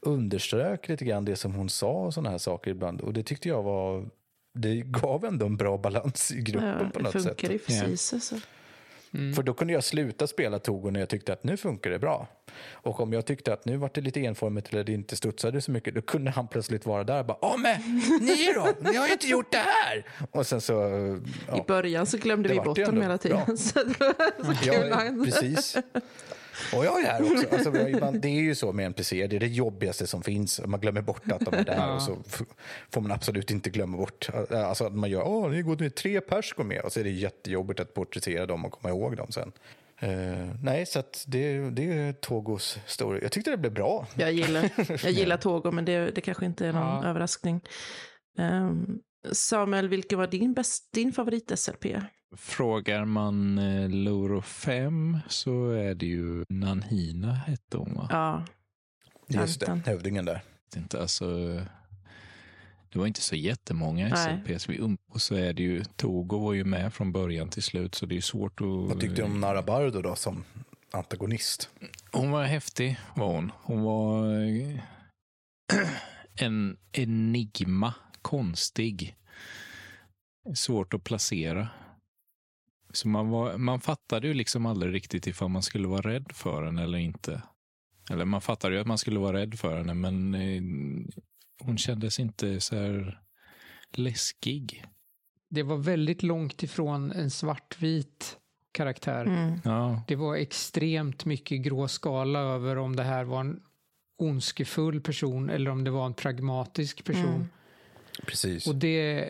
underströk lite grann det som hon sa och sådana här saker ibland. Och det tyckte jag var... Det gav ändå en bra balans i gruppen ja, på det något sätt. funkar ju precis. Så. För då kunde jag sluta spela Togo när jag tyckte att nu funkar det bra. Och om jag tyckte att nu var det lite enformigt eller det inte studsade så mycket, då kunde han plötsligt vara där och bara “Ja men, ni då? Ni har ju inte gjort det här!” Och sen så... I Ja, början så glömde Det vi bort ändå hela tiden. Så det var så kul. ja, precis. Och jag är här också. Alltså, det är ju så med NPC, det är det jobbigaste som finns. Man glömmer bort att de är där och så får man absolut inte glömma bort. Alltså att man gör, åh, det går med tre pers går med och så är det jättejobbigt att porträttera dem och komma ihåg dem sen. Eh, nej, så det, det är Togos story. Jag tyckte det blev bra. Jag gillar, jag gillar Togo, men det, det kanske inte är någon Ja. överraskning. Ehm, Samuel, vilken var din, bäst, din favorit-SLP? Frågar man eh, Loro 5 så är det ju Nanhina hette hon va? Ja, Just det, hövdingen där. inte, alltså, det var inte så jättemånga. SLPs. Vi um- Och så är det ju, Togo var ju med från början till slut så det är svårt att... Vad tyckte du om Narabardo då som antagonist? Hon var häftig var hon. Hon var eh, en enigma, konstig. Svårt att placera. Så man, var, man fattade ju liksom aldrig riktigt ifall man skulle vara rädd för henne eller inte. Eller man fattade ju att man skulle vara rädd för henne, men eh, hon kändes inte så här läskig. Det var väldigt långt ifrån en svartvit karaktär. Mm. Ja, Det var extremt mycket gråskala över om det här var en ondskefull person eller om det var en pragmatisk person. Mm. Precis. Och det,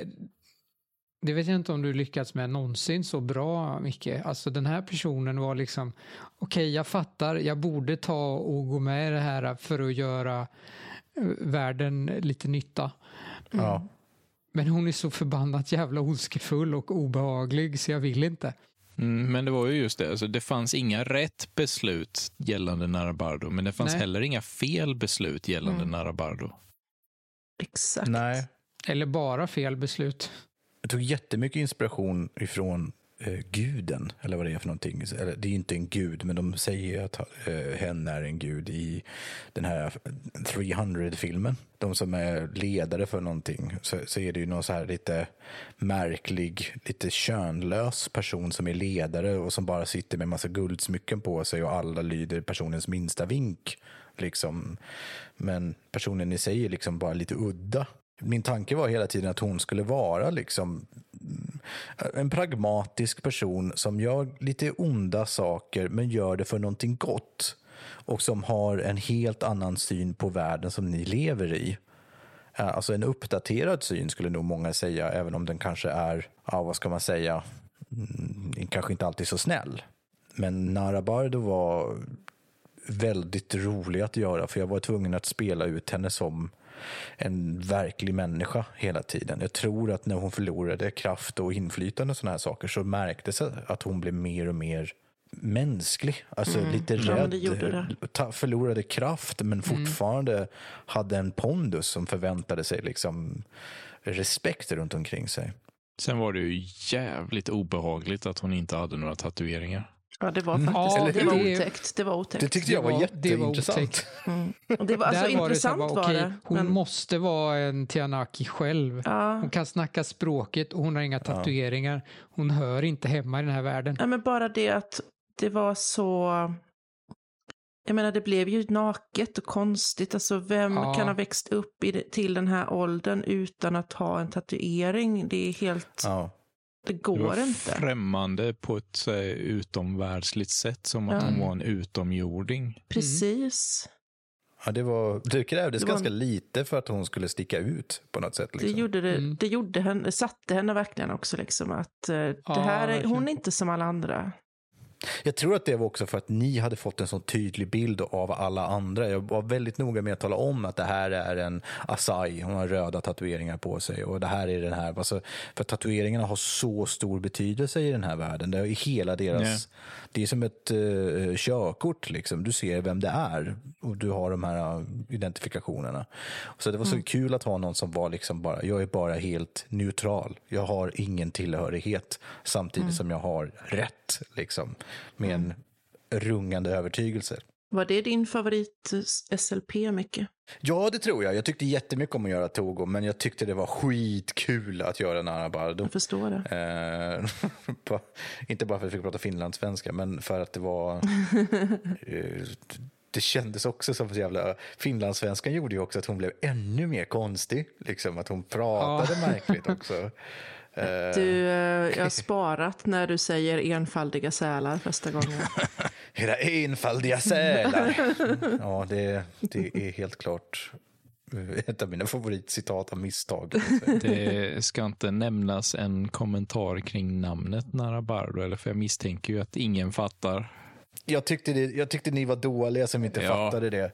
det vet jag inte om du lyckats med någonsin så bra, Micke. Alltså den här personen var liksom, okej jag fattar, jag borde ta och gå med i det här för att göra eh, världen lite nytta. Ja. Men hon är så förbannat jävla ondskefull och obehaglig så jag vill inte. mm, men det var ju just det. Alltså, det fanns inga rätt beslut gällande Narabardo, men det fanns Nej. heller inga fel beslut gällande Mm. Narabardo. Exakt. Nej. Eller bara fel beslut. Jag tog jättemycket inspiration ifrån eh, guden, eller vad det är för någonting. Eller, det är inte en gud, men de säger att eh, hen är en gud i den här eh, 300-filmen. De som är ledare för någonting, så, så är det ju någon så här lite märklig, lite könlös person som är ledare och som bara sitter med massa guldsmycken på sig och alla lyder personens minsta vink. Liksom. Men personen i sig är liksom bara lite udda. Min tanke var hela tiden att hon skulle vara liksom mm, en pragmatisk person som gör lite onda saker men gör det för någonting gott och som har en helt annan syn på världen som ni lever i. Eh, alltså en uppdaterad syn skulle nog många säga, även om den kanske är, ja vad ska man säga, mm, kanske inte alltid så snäll. Men Nara Bardo var väldigt rolig att göra för jag var tvungen att spela ut henne som en verklig människa hela tiden. Jag tror att när hon förlorade kraft och inflytande och såna här saker så märktes det att hon blev mer och mer mänsklig. Alltså lite Ja, men rädd. det gjorde det. Ta, förlorade kraft men fortfarande hade en pondus som förväntade sig liksom respekt runt omkring sig. Sen var det ju jävligt obehagligt att hon inte hade några tatueringar. Ja, det var Mm. faktiskt Ja, det var otäckt. Det var otäckt. Det tyckte jag var, var- det var jätteintressant. Mm. Och det var, alltså, Där var det så här, intressant var det. Hon men- måste vara en Tianaki själv. Ja. Hon kan snacka språket och hon har inga tatueringar. Hon hör inte hemma i den här världen. Ja, men bara det att det var så... Jag menar, det blev ju naket och konstigt. Alltså, vem Ja. kan ha växt upp i det, till den här åldern utan att ha en tatuering? Det är helt... Ja. Det Det går var inte. främmande på ett här, utomvärldsligt sätt, som att Ja. hon var en utomjording. Precis. Ja, det, var, det krävdes Det var- ganska lite för att hon skulle sticka ut på något sätt. Liksom. Det gjorde, det, Mm. det gjorde henne, det satte henne verkligen också liksom att eh, det här är, hon är inte som alla andra. Jag tror att det var också för att ni hade fått en sån tydlig bild av alla andra. Jag var väldigt noga med att tala om att det här är en Asai, hon har röda tatueringar på sig och det här är den här. Alltså, för tatueringarna har så stor betydelse i den här världen. Det är hela deras, det är som ett uh, körkort liksom. Du ser vem det är och du har de här uh, identifikationerna. Så det var så kul att ha någon som var liksom bara, jag är bara helt neutral. Jag har ingen tillhörighet samtidigt som jag har rätt liksom med en rungande övertygelse. Var det din favorit eh, SLP mycket? Ja, det tror jag. Jag tyckte jättemycket om att göra Togo, men jag tyckte det var skitkul att göra Nara Bardo. Jag förstår det. Eh, inte bara för att jag fick prata finlandssvenska, men för att det var... eh, det kändes också som så jävla... Finlandssvenskan gjorde ju också att hon blev ännu mer konstig. Liksom att hon pratade märkligt också. Eh, Du, eh, jag har sparat när du säger enfaldiga sälar första gången. Era enfaldiga sälar. ja, det, det är helt klart eh, ett av mina favoritcitat av misstag. Det ska inte nämnas en kommentar kring namnet Narabardo, eller för jag misstänker ju att ingen fattar. Jag tyckte, det, jag tyckte ni var dåliga som inte Ja. fattade det.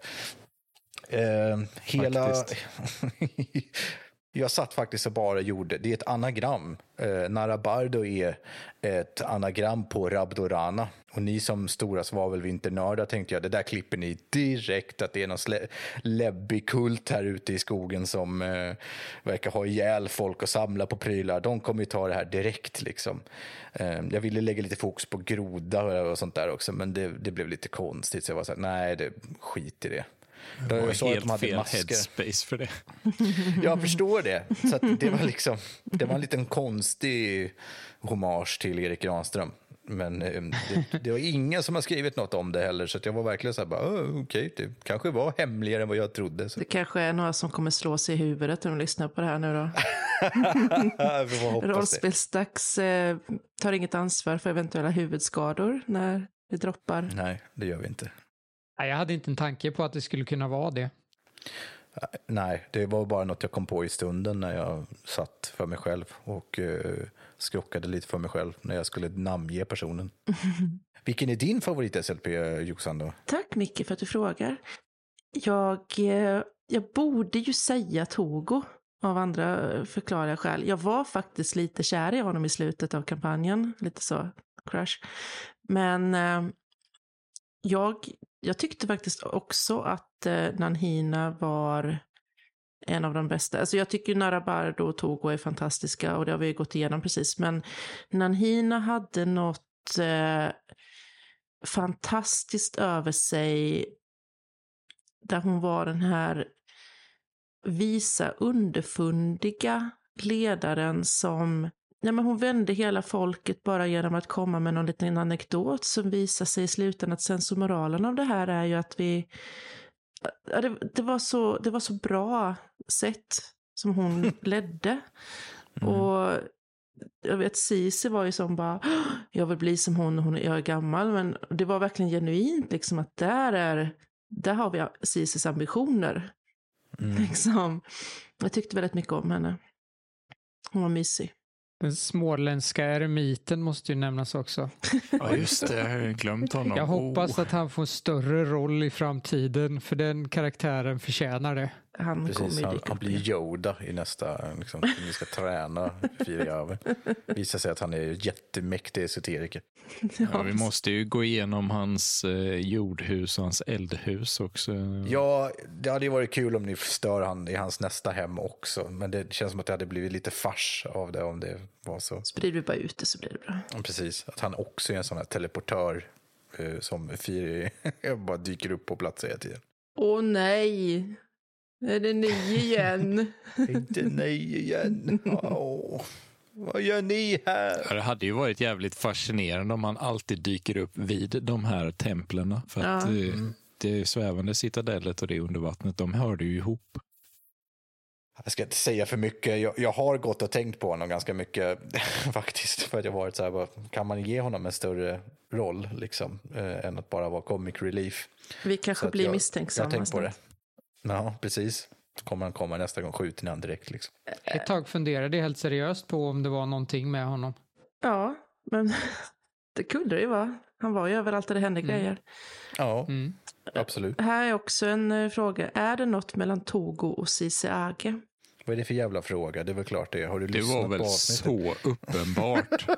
Eh, hela... Jag satt faktiskt och bara gjorde, det är ett anagram. Eh, Narabardo är ett anagram på Rabdorana. Och ni som stora svavelvinternördar tänkte jag, det där klipper ni direkt att det är någon slä- läbbig kult här ute i skogen som eh, verkar ha ihjäl folk och samla på prylar. De kommer ju ta det här direkt liksom. Eh, jag ville lägga lite fokus på groda och sånt där också, men det, det blev lite konstigt. Så jag var så här, nej, det, skit i det. Det Jag var sa att de helt hade fel masker. headspace för det. Jag förstår det. Så att det var liksom, det var en liten konstig hommage till Erik Granström. Men eh, det, det var ingen som har skrivit något om det heller, så att jag var verkligen så här, bara, "Åh, okej, det kanske var hemligare än vad jag trodde. Så. Det kanske är några som kommer slå sig i huvudet när de lyssnar på det här nu då. Det. Rollspelsdags eh, tar inget ansvar för eventuella huvudskador när det droppar. Nej, det gör vi inte. Nej, jag hade inte en tanke på att det skulle kunna vara det. Nej, det var bara något jag kom på i stunden när jag satt för mig själv och uh, skrockade lite för mig själv när jag skulle namnge personen. Vilken är din favorit SLP, Jossan? Då? Tack Micke för att du frågar. Jag, eh, jag borde ju säga Togo av andra eh, förklarliga skäl. Jag var faktiskt lite kär i honom i slutet av kampanjen, lite så crush. Men eh, jag, jag tyckte faktiskt också att eh, Nanhina var en av de bästa. Alltså jag tycker Narabardo och Togo är fantastiska och det har vi gått igenom precis. Men Nanhina hade något eh, fantastiskt över sig där hon var den här visa, underfundiga ledaren som Nej, men hon vände hela folket bara genom att komma med någon liten anekdot som visar sig i slutändan att sensormoralen av det här är ju att vi... Ja, det, det, var så, det var så bra sätt som hon ledde. Mm. Och jag vet Cici var ju som bara, "Åh, jag vill bli som hon, hon jag är gammal. Men det var verkligen genuint liksom att där är, där har vi Cicis ambitioner. Mm. Liksom. Jag tyckte väldigt mycket om henne. Hon var mysig. Den småländska eremiten måste ju nämnas också. Ja, just det. Jag har glömt honom. Jag hoppas Oh. att han får en större roll i framtiden, för den karaktären förtjänar det. Han Precis, han, dyka han upp blir. Yoda i nästa, liksom, ni ska träna fyra över. Visar sig att han är jättemäktig esoteriker. Ja, vi måste ju gå igenom hans eh, jordhus och hans eldhus också. Ja, det hade ju varit kul om ni stör han i hans nästa hem också. Men det känns som att det hade blivit lite fars av det om det var så. Sprider vi bara ut det så blir det bra. Precis, att han också är en sån här teleportör eh, som fyr, bara dyker upp på plats hela tiden. Åh nej! Är det ni igen? Inte nej igen. Åh, vad gör ni här? Ja, Det hade ju varit jävligt fascinerande om han alltid dyker upp vid de här templen. För att Ja. eh, det svävande citadellet och det under vattnet, de hörde ju ihop. Jag ska inte säga för mycket. Jag, jag har gått och tänkt på honom ganska mycket faktiskt. För att jag har varit så här, bara, kan man ge honom en större roll liksom, eh, än att bara vara comic relief? Vi kanske blir jag, misstänksamma Jag har tänkt på det. Ja, precis. Så kommer han komma nästa gång, skjuter ni han direkt liksom. Ett tag funderade jag helt seriöst på om det var någonting med honom. Ja, men det kunde det ju vara. Han var ju överallt där det hände grejer. Ja, Mm. absolut. Här är också en eh, fråga. Är det något mellan Togo och Cici Age? Vad är det för jävla fråga? Det är väl klart det. Har du Det lyssnat var väl på avsnittet? så uppenbart.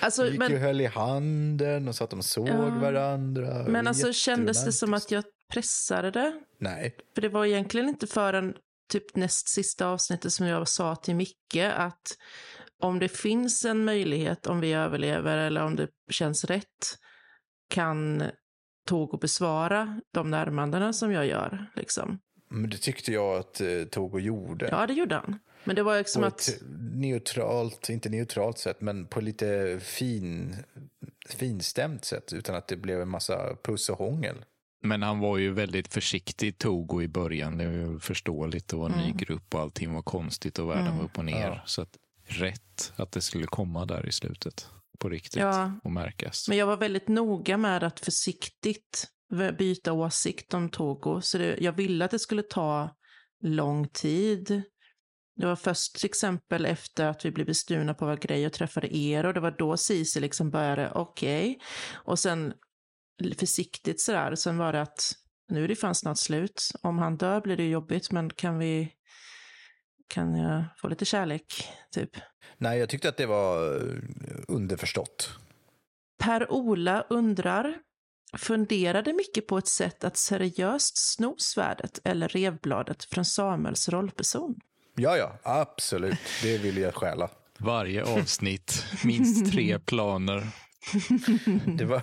Alltså, gick ju men, höll i handen och så att de såg Ja. varandra. Det men var alltså kändes det som att jag pressade det? Nej. För det var egentligen inte förrän typ näst sista avsnittet som jag sa till Micke att om det finns en möjlighet, om vi överlever eller om det känns rätt, kan Togo besvara de närmandena som jag gör. Liksom. Men det tyckte jag att eh, Togo gjorde. Ja, det gjorde han. Men det var liksom på att... ett neutralt, inte neutralt sätt, men på lite fin, finstämt sätt. Utan att det blev en massa puss och hångel. Men han var ju väldigt försiktig, Togo, i början. Det är ju förståeligt. Det var en ny Mm. grupp och allting var konstigt och världen Mm. var upp och ner. Ja. Så att, rätt att det skulle komma där i slutet på riktigt Ja. och märkas. Men jag var väldigt noga med att försiktigt byta åsikt om Togo. Så det, jag ville att det skulle ta lång tid. Det var först till exempel efter att vi blev bestulna på vår grej och träffade er och det var då Cici liksom började, okej. Och sen försiktigt sådär, sen var det att nu är det fan snart slut. Om han dör blir det jobbigt, men kan vi, kan jag få lite kärlek, typ? Nej, jag tyckte att det var eh, underförstått. Per-Ola undrar, funderade mycket på ett sätt att seriöst sno svärdet eller revbladet från Samuels rollperson? Ja, ja, absolut. Det vill jag stjäla. Varje avsnitt, minst tre planer. Det, var,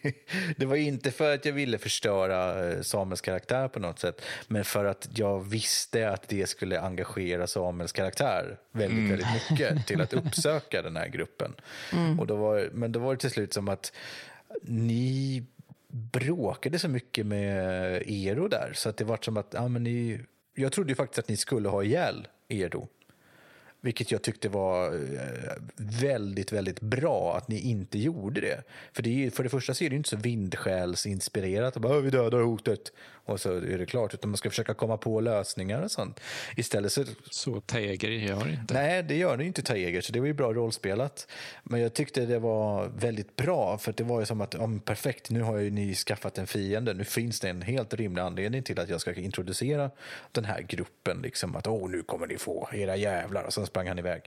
det var inte för att jag ville förstöra eh, Samuels karaktär på något sätt, men för att jag visste att det skulle engagera Samuels karaktär väldigt, mm. väldigt mycket till att uppsöka den här gruppen. Mm. Och då var, men då var det till slut som att ni bråkade så mycket med Ero där, så att det var som att ja, men ni, jag trodde ju faktiskt att ni skulle ha ihjäl Ero. Vilket jag tyckte var eh, väldigt, väldigt bra att ni inte gjorde det. För det, är, för det första så är det inte så vindsjälsinspirerat. Bara, vi dödar hotet och så är det klart. Utan man ska försöka komma på lösningar och sånt. Istället så... Så Taeger gör inte. Nej, det gör det inte Taeger. Så det var ju bra rollspelat. Men jag tyckte det var väldigt bra. För det var ju som att, ja, perfekt, nu har ju ni skaffat en fiende. Nu finns det en helt rimlig anledning till att jag ska introducera den här gruppen. Liksom att, åh, nu kommer ni få era jävlar. Och sen sprang han iväg.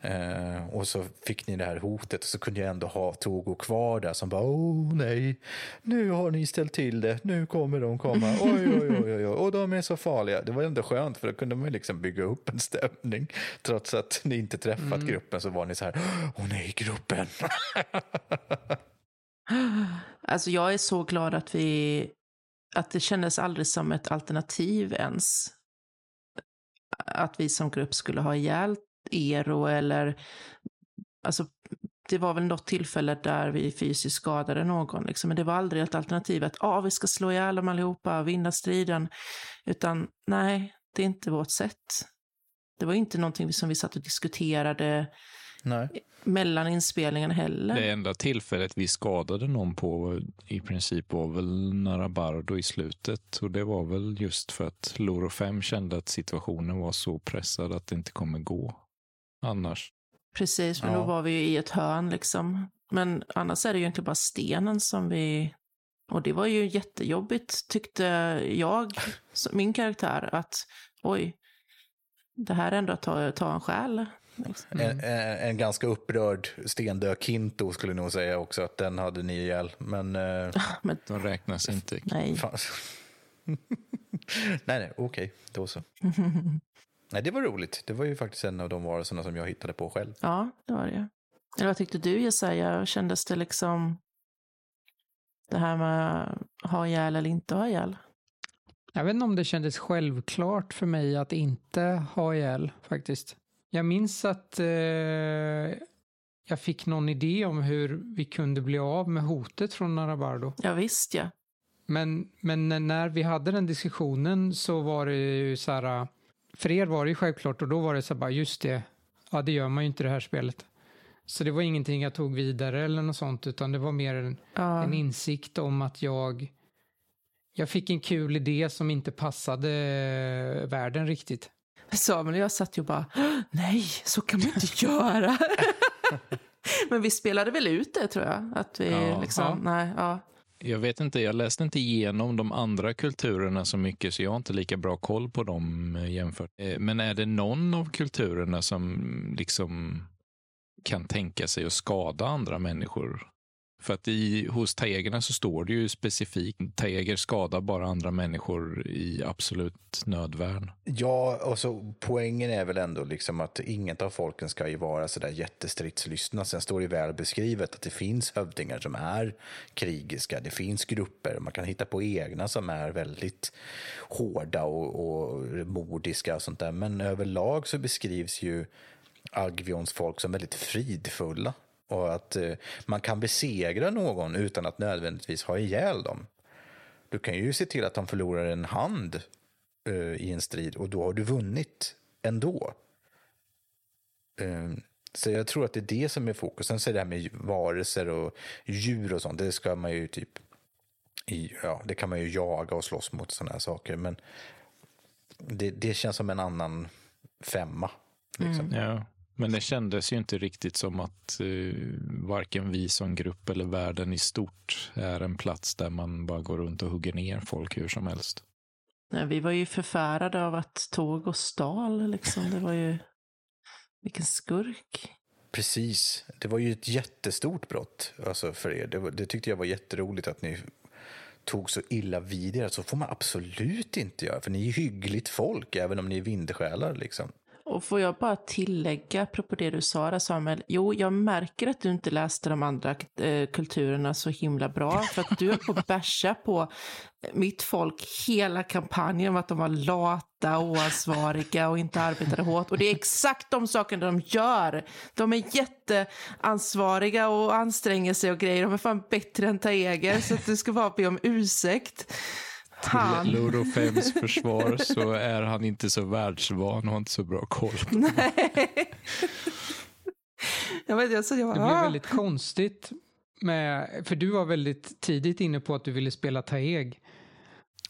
Eh, och så fick ni det här hotet. Och så kunde jag ändå ha Togo kvar där som bara, åh nej, nu har ni ställt till det. Nu kommer de komma oj, oj, oj, oj, och de är så farliga. Det var ändå skönt för då kunde man liksom bygga upp en stämning. Trots att ni inte träffat mm. gruppen så var ni så här, åh nej, gruppen. alltså jag är så glad att vi, att det kändes aldrig som ett alternativ ens. Att vi som grupp skulle ha ihjäl Ero eller Alltså det var väl något tillfälle där vi fysiskt skadade någon, liksom. men det var aldrig ett alternativ att ah, vi ska slå ihjäl dem allihopa och vinna striden. Utan nej, det är inte vårt sätt. Det var inte någonting som vi satt och diskuterade nej. mellan inspelningarna heller. Det enda tillfället vi skadade någon på i princip var väl Narabardo i slutet. Och det var väl just för att Loro 5 kände att situationen var så pressad att det inte kommer gå annars. Precis, men ja. då var vi ju i ett hörn liksom. Men annars är det ju inte bara stenen som vi... Och det var ju jättejobbigt tyckte jag, min karaktär, att oj, det här är ändå att ta, ta en själ. Liksom. En, en, en, ganska upprörd stendö Kinto skulle nog säga också att den hade ni ihjäl. Men, eh, men de räknas inte. Nej. nej, nej, okej, okay, då så. Nej, det var roligt. Det var ju faktiskt en av de varelserna som jag hittade på själv. Ja, det var det Eller vad tyckte du Jesaja? Kändes det liksom det här med ha ihjäl eller inte ha ihjäl? Jag vet inte om det kändes självklart för mig att inte ha ihjäl faktiskt. Jag minns att eh, jag fick någon idé om hur vi kunde bli av med hotet från Narabardo. Ja, visst ja. Men, men när vi hade den diskussionen så var det ju så här för er var det ju självklart och då var det så bara, just det, ja det gör man ju inte det här spelet. Så det var ingenting jag tog vidare eller något sånt, utan det var mer en, ja. en insikt om att jag, jag fick en kul idé som inte passade världen riktigt. Samuel och jag satt ju bara, nej, så kan man inte göra. Men vi spelade väl ut det tror jag. Att vi ja, liksom, ja. nej, ja. Jag vet inte, jag läste inte igenom de andra kulturerna så mycket så jag har inte lika bra koll på dem eh, jämfört. Eh, men är det någon av kulturerna som liksom kan tänka sig att skada andra människor? För att i, hos taegerna så står det ju specifikt, taeger skadar bara andra människor i absolut nödvärn. Ja, och så poängen är väl ändå liksom att inget av folken ska ju vara sådär jättestridslystna. Sen står det väl beskrivet att det finns hövdingar som är krigiska, det finns grupper, man kan hitta på egna som är väldigt hårda och, och mordiska och sånt där. Men överlag så beskrivs ju Agvions folk som väldigt fridfulla och att eh, man kan besegra någon utan att nödvändigtvis ha ihjäl dem. Du kan ju se till att de förlorar en hand eh, i en strid och då har du vunnit ändå. Eh, så jag tror att det är det som är fokus. Sen så är det här med varelser och djur och sånt, det ska man ju typ i, ja, det kan man ju jaga och slåss mot sådana här saker. Men det, det känns som en annan femma. Liksom. Mm. Ja. Men det kändes ju inte riktigt som att uh, varken vi som grupp eller världen i stort är en plats där man bara går runt och hugger ner folk hur som helst. Nej, vi var ju förfärade av att tåg och stal, liksom. Det var ju... Vilken skurk. Precis. Det var ju ett jättestort brott alltså, för er. Det, det tyckte jag var jätteroligt att ni tog så illa vid er. Så får man absolut inte göra, för ni är hyggligt folk, även om ni är vindsjälar. Liksom. Och får jag bara tillägga, apropå det du sa Samuel. Jo, jag märker att du inte läste de andra eh, kulturerna så himla bra. För att du är på bärsa på mitt folk hela kampanjen om att de var lata, oansvariga och inte arbetade hårt. Och det är exakt de sakerna de gör. De är jätteansvariga och anstränger sig och grejer. De är fan bättre än Taeger, så att du ska bara be om ursäkt. Till Ludo 5s försvar så är han inte så världsvan och har inte så bra koll på Nej. jag vet, jag, så jag, Det blev ah. väldigt konstigt med, för du var väldigt tidigt inne på att du ville spela Taeg.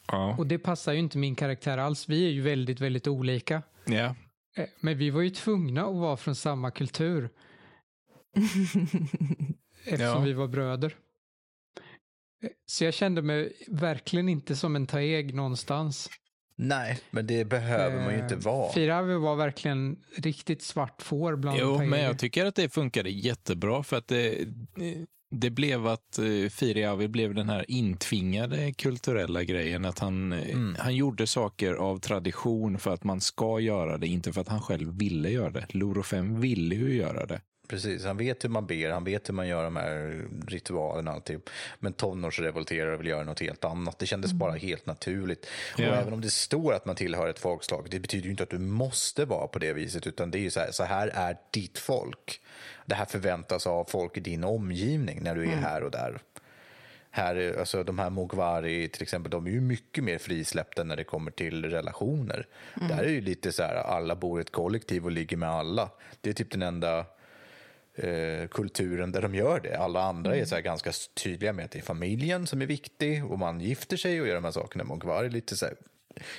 Ja. Och det passar ju inte min karaktär alls. Vi är ju väldigt, väldigt olika. ja. Eh, Men vi var ju tvungna att vara från samma kultur. Eftersom Ja. vi var bröder. Eh, Så jag kände mig verkligen inte som en Taeg någonstans. Nej, men det behöver man ju inte Eh, vara. Firavi var verkligen riktigt svart får bland Jo, Taeger. men jag tycker att det funkade jättebra för att det, det blev att uh, Firiavi blev den här intvingade kulturella grejen. Att han, eh, Mm. han gjorde saker av tradition för att man ska göra det, inte för att han själv ville göra det. Loro 5 ville ju göra det. Precis, han vet hur man ber, han vet hur man gör de här ritualerna och allting. Men tonårsrevolterare vill göra något helt annat. Det kändes bara helt naturligt. Ja. Och även om det står att man tillhör ett folkslag, det betyder ju inte att du måste vara på det viset, utan det är ju så här, så här är ditt folk. Det här förväntas av folk i din omgivning när du är här och där. Här, är- alltså, de här Mogwari till exempel, de är ju mycket mer frisläppta när det kommer till relationer. Där är ju lite så här, alla bor i ett kollektiv och ligger med alla. Det är typ den enda eh, kulturen där de gör det. Alla andra är så ganska tydliga med att det är familjen som är viktig och man gifter sig och gör de här sakerna. Mogwari är lite så här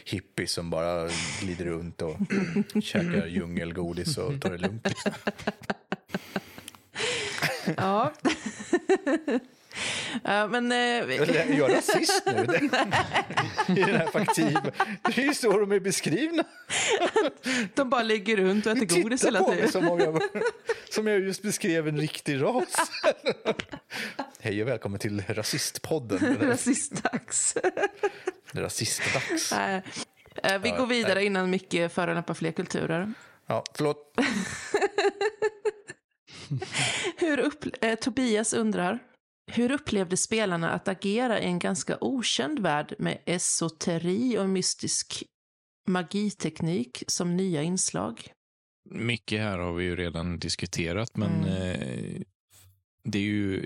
hippies som bara glider runt och käkar djungelgodis och tar det lugnt. Liksom. Ja. ja, men... Eh, Är jag rasist nu? I den här faktiven. Det är ju så de är beskrivna. de bara ligger runt och äter godis hela tiden. som om jag, som jag just beskrev en riktig ras. Hej och välkommen till Rasistpodden. Rasistdags. Rasistdags. Eh, Vi går vidare innan Micke förolämpar fler kulturer. Ja, förlåt. Hur upp, eh, Tobias undrar, hur upplevde spelarna att agera i en ganska okänd värld med esoteri och mystisk magiteknik som nya inslag? Mycket här har vi ju redan diskuterat, men Mm. eh, det är ju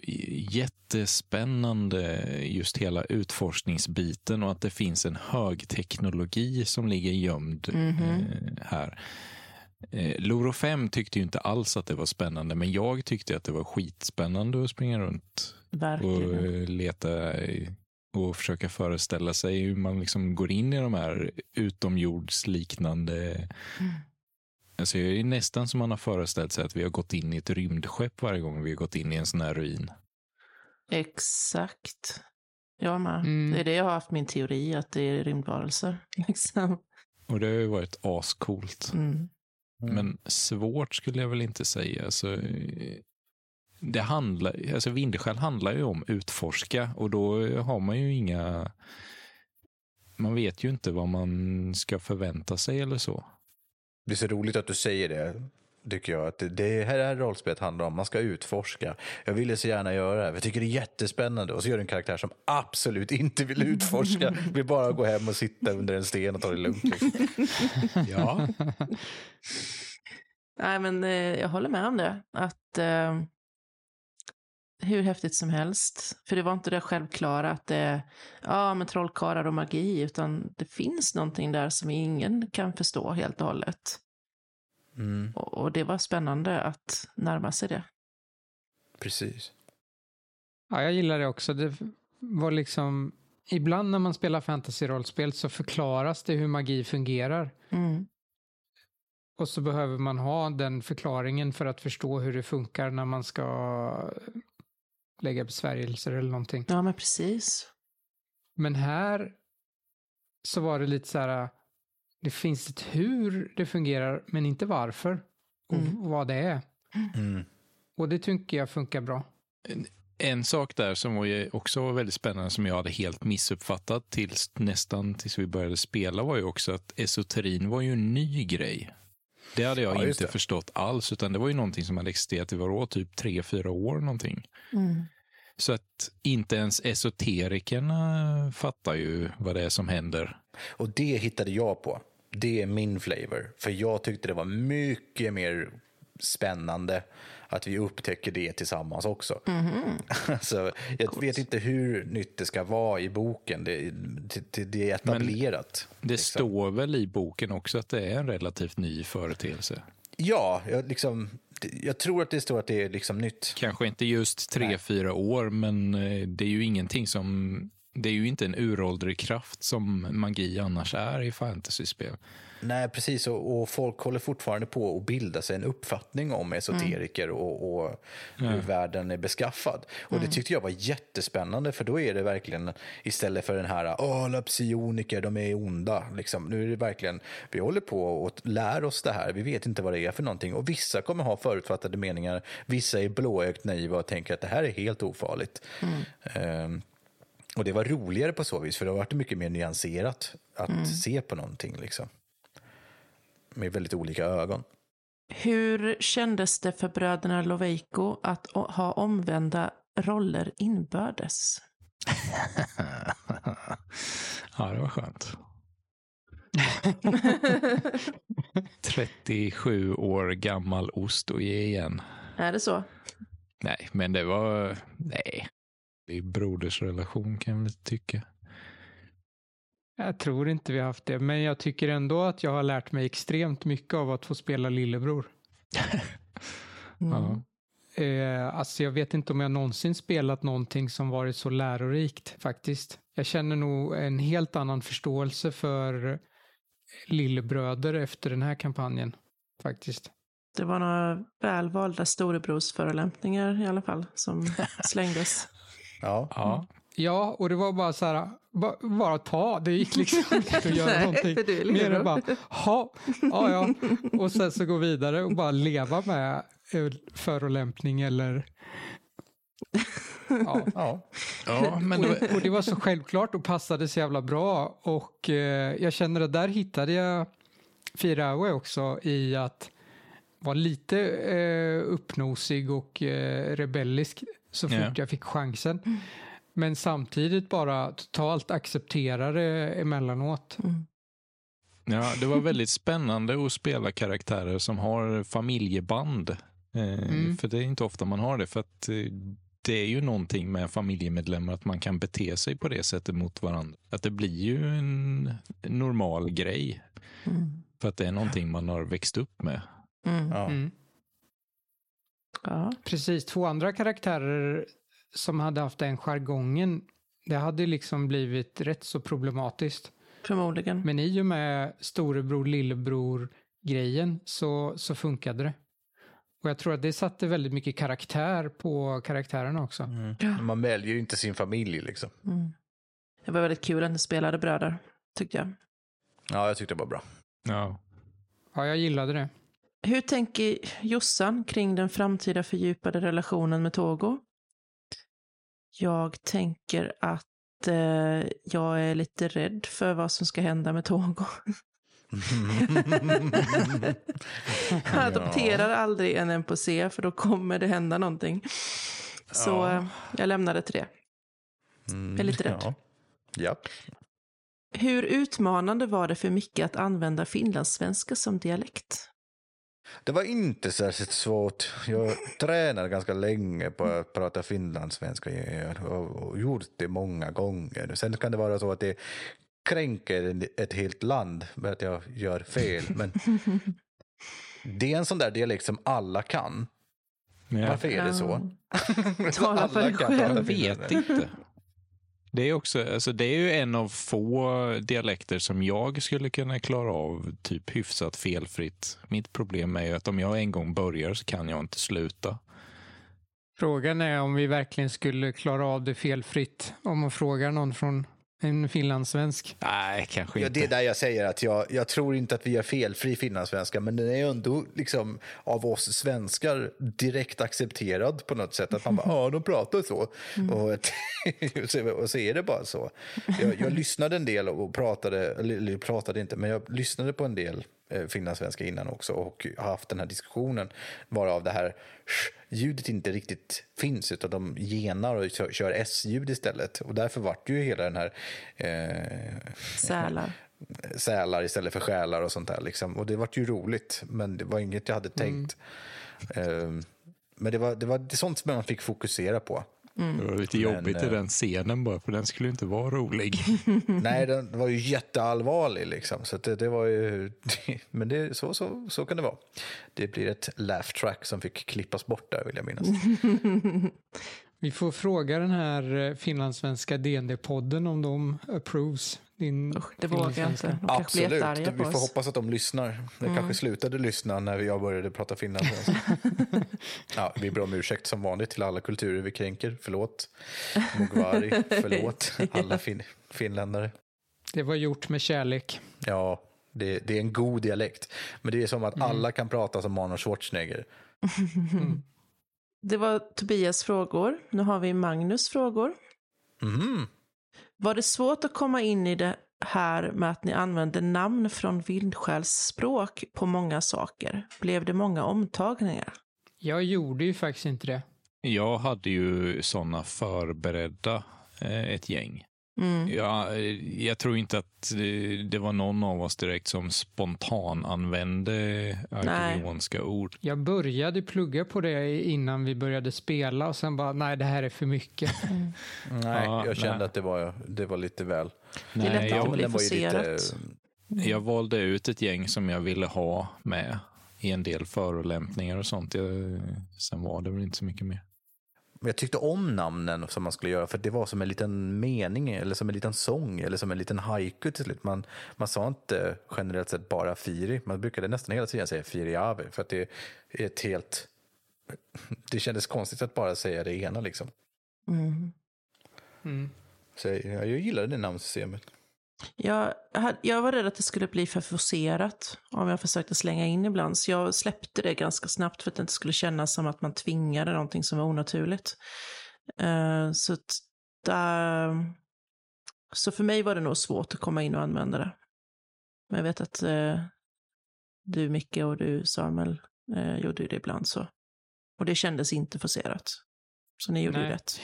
jättespännande just hela utforskningsbiten och att det finns en högteknologi som ligger gömd eh, här. Eh, Loro 5 tyckte ju inte alls att det var spännande, men jag tyckte att det var skitspännande att springa runt och Verkligen. eh, leta och försöka föreställa sig hur man liksom går in i de här utomjordsliknande Mm. Alltså det är nästan som man har föreställt sig att vi har gått in i ett rymdskepp varje gång vi har gått in i en sån här ruin. Exakt. Jag med. Mm. Det är det jag har haft min teori, att det är rymdvarelser. Liksom. Och det har ju varit ascoolt. Mm. Men svårt skulle jag väl inte säga. Alltså, eh, det handlar, alltså Vinderskäl handlar ju om utforska och då har man ju inga... Man vet ju inte vad man ska förvänta sig eller så. Det är så roligt att du säger det. Tycker jag. Att det, det här är rollspelet handlar om. Man ska utforska. Jag ville så gärna göra det. Jag tycker det är jättespännande. Och så gör du en karaktär som absolut inte vill utforska. Vill bara gå hem och sitta under en sten och ta det lugnt. Liksom. Ja. Nej, men eh, jag håller med om det. Att eh, hur häftigt som helst. För det var inte det självklara att det är ja, men trollkarlar och magi, utan det finns någonting där som ingen kan förstå helt och hållet. Mm, Och, och det var spännande att närma sig det. precis. Ja, jag gillar det också. Det var liksom... Ibland när man spelar fantasy-rollspel så förklaras det hur magi fungerar. Mm. Och så behöver man ha den förklaringen för att förstå hur det funkar när man ska lägga besvärjelser eller någonting. Ja, men precis. Men här så var det lite så här, det finns ett hur det fungerar, men inte varför och Mm. vad det är. Mm. Och det tycker jag funkar bra. En sak där som var också var väldigt spännande som jag hade helt missuppfattat tills nästan tills vi började spela var ju också att esoterin var ju en ny grej. Det hade jag Ja, inte det. förstått alls, utan det var ju någonting som hade existerat i vadå, typ tre, fyra år någonting. Mm. Så att inte ens esoterikerna fattar ju vad det är som händer. Och det hittade jag på. Det är min flavor. För jag tyckte det var mycket mer spännande att vi upptäcker det tillsammans också. alltså, jag vet inte hur nytt det ska vara i boken. Det, det, det är etablerat. Det liksom. står väl i boken också att det är en relativt ny företeelse. Ja, jag, liksom, jag tror att det står att det är liksom nytt. Kanske inte just tre, fyra år, men eh, det är ju ingenting som... Det är ju inte en uråldrig kraft som magi annars är i fantasyspel. Nej, precis. Och, och folk håller fortfarande på att bilda sig en uppfattning om esoteriker och, och hur världen är beskaffad. Och det tyckte jag var jättespännande, för då är det verkligen istället för den här åh, alla psioniker, de är onda. Liksom, nu är det verkligen, vi håller på och lär oss det här, vi vet inte vad det är för någonting. Och vissa kommer ha förutfattade meningar, vissa är blåögt naiva och tänker att det här är helt ofarligt. Ehm, och det var roligare på så vis, för det har varit mycket mer nyanserat att se på någonting. Liksom med väldigt olika ögon. Hur kändes det för bröderna Loveiko att ha omvända roller inbördes? ja, det var skönt. 37 år gammal ost och ge igen. Är det så? Nej, men det var... Nej. Det är brodersrelation kan jag väl tycka. Jag tror inte vi har haft det, men jag tycker ändå att jag har lärt mig extremt mycket av att få spela lillebror. Mm. Ja. Eh, alltså jag vet inte om jag någonsin spelat någonting som varit så lärorikt faktiskt. Jag känner nog en helt annan förståelse för lillebröder efter den här kampanjen faktiskt. Det var några välvalda storebrorsförolämpningar i alla fall som slängdes. Ja. Ja. Ja, och det var bara så här, bara, bara ta, det gick liksom inte att göra Nej, någonting. Mer än bara, ha, ja, ja, och sen så gå vidare och bara leva med eh, förolämpning eller Ja. ja. ja, men Och, och det var så självklart och passade så jävla bra. Och eh, jag känner att där hittade jag Firawe också i att vara lite eh, uppnosig och eh, rebellisk så fort Ja. jag fick chansen. Men samtidigt bara totalt acceptera det emellanåt. Mm. ja, det var väldigt spännande att spela karaktärer som har familjeband. Eh, Mm. För det är inte ofta man har det. För att eh, det är ju någonting med familjemedlemmar att man kan bete sig på det sättet mot varandra. Att det blir ju en normal grej. Mm. För att det är någonting man har växt upp med. Mm. Ja. Ja. Precis, två andra karaktärer som hade haft den jargongen, det hade liksom blivit rätt så problematiskt. Förmodligen. Men i och med storebror, lillebror grejen så, så funkade det. Och jag tror att det satte väldigt mycket karaktär på karaktärerna också. Mm. Ja. Man väljer ju inte sin familj liksom. Mm. Det var väldigt kul att ni spelade bröder, tyckte jag. Ja, jag tyckte det var bra. Ja. Ja, jag gillade det. Hur tänker Jossan kring den framtida fördjupade relationen med Togo? Jag tänker att eh, jag är lite rädd för vad som ska hända med Togo. Jag adopterar aldrig en NPC för då kommer det hända någonting. Så Ja. eh, jag lämnar det till det. Mm, Jag är lite rädd. Ja. Japp. Hur utmanande var det för Micke att använda finlandssvenska som dialekt? Det var inte särskilt svårt. Jag tränade ganska länge på att prata finlandssvenska Jag har och gjort det många gånger. Sen kan det vara så att det kränker ett helt land med att jag gör fel. Men det är en sån där dialekt som alla kan. Jag, Varför är det så? Tala för dig själv. jag vet inte. Det är, också, alltså det är ju en av få dialekter som jag skulle kunna klara av typ hyfsat felfritt. Mitt problem är ju att om jag en gång börjar så kan jag inte sluta. Frågan är om vi verkligen skulle klara av det felfritt. Om man frågar någon från en finlandssvensk. Nej, kanske Ja, inte. det är där jag säger att jag, jag tror inte att vi är felfri finlandssvenska, men den är ju ändå liksom av oss svenskar direkt accepterad på något sätt. Att man bara, ja, de pratar så. Och, att- och så är det bara så. Jag, jag lyssnade en del och pratade, eller, pratade inte, men jag lyssnade på en del finlandssvenska innan också och haft den här diskussionen varav det här ljudet inte riktigt finns utan de genar och kör, S-ljud istället. Och därför vart ju hela den här eh, Sälar. sälar istället för själar och sånt där. Liksom. Och det vart ju roligt, men det var inget jag hade tänkt. Eh, men det var, det var sånt som man fick fokusera på. Det var lite Men, jobbigt i eh, den scenen bara, för den skulle ju inte vara rolig. Nej, den var ju jätteallvarlig. Liksom. Så det, det var ju, men det, så, så, så kan det vara. Det blir ett laugh track som fick klippas bort där, vill jag minnas. Vi får fråga den här eh, finlandssvenska DND-podden om de approves din Usch, det vågar jag inte. De Absolut, vi får. Mm. hoppas att de lyssnar. De kanske slutade lyssna när jag började prata finlandssvenska. ja, vi ber om ursäkt som vanligt till alla kulturer vi kränker. Förlåt. Mogwari, förlåt. Alla fin finländare. Det var gjort med kärlek. Ja, det, det är en god dialekt. Men det är som att Mm. alla kan prata som Arnold Schwarzenegger. Det var Tobias frågor. Nu har vi Magnus frågor. Mhm. Var det svårt att komma in i det här med att ni använde namn från vindsjälsspråk på många saker? Blev det många omtagningar? Jag gjorde ju faktiskt inte det. Jag hade ju sådana förberedda, eh, ett gäng. Mm. Ja, jag tror inte att det, det var någon av oss direkt som spontan använde arkeolionska ord. Jag började plugga på det innan vi började spela och sen bara, nej det här är för mycket. Nej, Ja, jag kände nej. att det var, det var lite väl. Det är lätt jag, att bli den var ju lite- forcerat. jag valde ut ett gäng som jag ville ha med i en del förolämpningar och sånt. Jag, sen var det väl inte så mycket mer. Men jag tyckte om namnen som man skulle göra för det var som en liten mening eller som en liten sång eller som en liten haiku till slut. Man, man sa inte generellt sett bara Firi, man brukade nästan hela tiden säga Firiave för att det är ett helt... Det kändes konstigt att bara säga det ena liksom. Mm. Mm. Så jag, jag gillade det namnsystemet. Jag, jag var rädd att det skulle bli för forcerat om jag försökte slänga in ibland. Så jag släppte det ganska snabbt för att det inte skulle kännas som att man tvingade någonting som var onaturligt. Eh, så, där, så för mig var det nog svårt att komma in och använda det. Men jag vet att eh, du Micke och du Samuel eh, gjorde det ibland så. Och det kändes inte forcerat. Så ni gjorde ju Nej. rätt.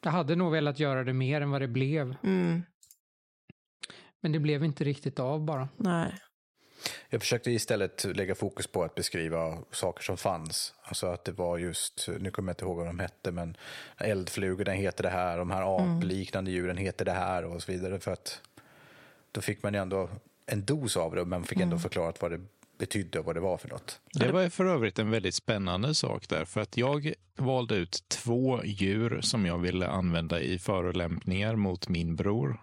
Jag hade nog velat göra det mer än vad det blev. Mm, Men det blev inte riktigt av bara. nej. Jag försökte istället lägga fokus på att beskriva saker som fanns. Alltså att det var just, nu kommer jag inte ihåg vad de hette, men eldflugorna heter det här, de här apliknande djuren heter det här och så vidare. För att då fick man ju ändå en dos av det, men man fick ändå förklarat vad det betydde och vad det var för något. Det var för övrigt en väldigt spännande sak där, för att jag valde ut två djur som jag ville använda i förolämpningar mot min bror.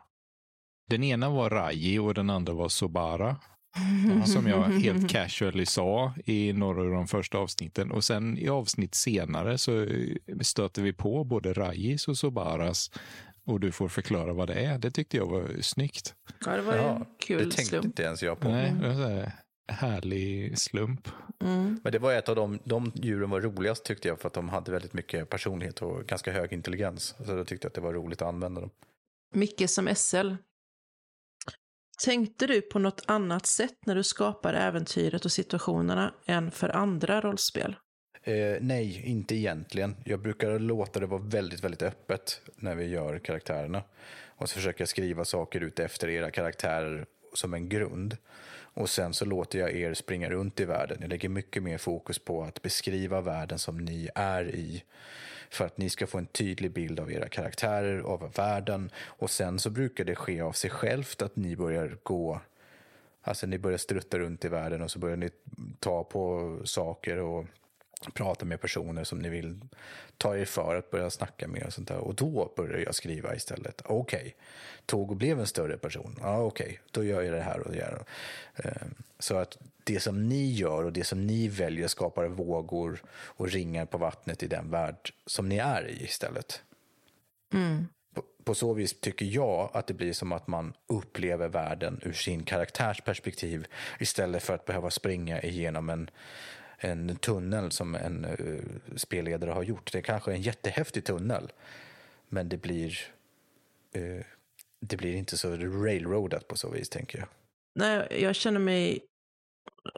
Den ena var Raji och den andra var Sobara. Som jag helt casually sa i några av de första avsnitten. Och sen i avsnitt senare så stöter vi på både Rajis och Sobaras. Och du får förklara vad det är. Det tyckte jag var snyggt. Ja, det var ju en det kul tänkte slump. inte ens jag på. Nej, det var så här härlig slump. Mm. Men det var ett av de, de djuren var roligast tyckte jag för att de hade väldigt mycket personlighet och ganska hög intelligens. Så då tyckte jag att det var roligt att använda dem. Micke som SL. Tänkte du på något annat sätt när du skapar äventyret och situationerna än för andra rollspel? Eh, nej, inte egentligen. Jag brukar låta det vara väldigt, väldigt öppet när vi gör karaktärerna. Och så försöker jag skriva saker ut efter era karaktärer som en grund. Och sen så låter jag er springa runt i världen. Jag lägger mycket mer fokus på att beskriva världen som ni är i. För att ni ska få en tydlig bild av era karaktärer, av världen. Och sen så brukar det ske av sig självt att ni börjar gå Alltså ni börjar strutta runt i världen och så börjar ni ta på saker och prata med personer som ni vill ta er för att börja snacka med och sånt där. Och då börjar jag skriva istället. Okej, Togo blev en större person. Ja, okej, då gör jag det här och det här. Eh, Så att det som ni gör och det som ni väljer skapar vågor och ringar på vattnet i den värld som ni är i istället. Mm. På, på så vis tycker jag att det blir som att man upplever världen ur sin karaktärs perspektiv istället för att behöva springa igenom en, en tunnel som en uh, spelledare har gjort. Det är kanske en jättehäftig tunnel, men det blir, eh, det blir inte så railroadat på så vis, tänker jag. Nej, jag känner mig,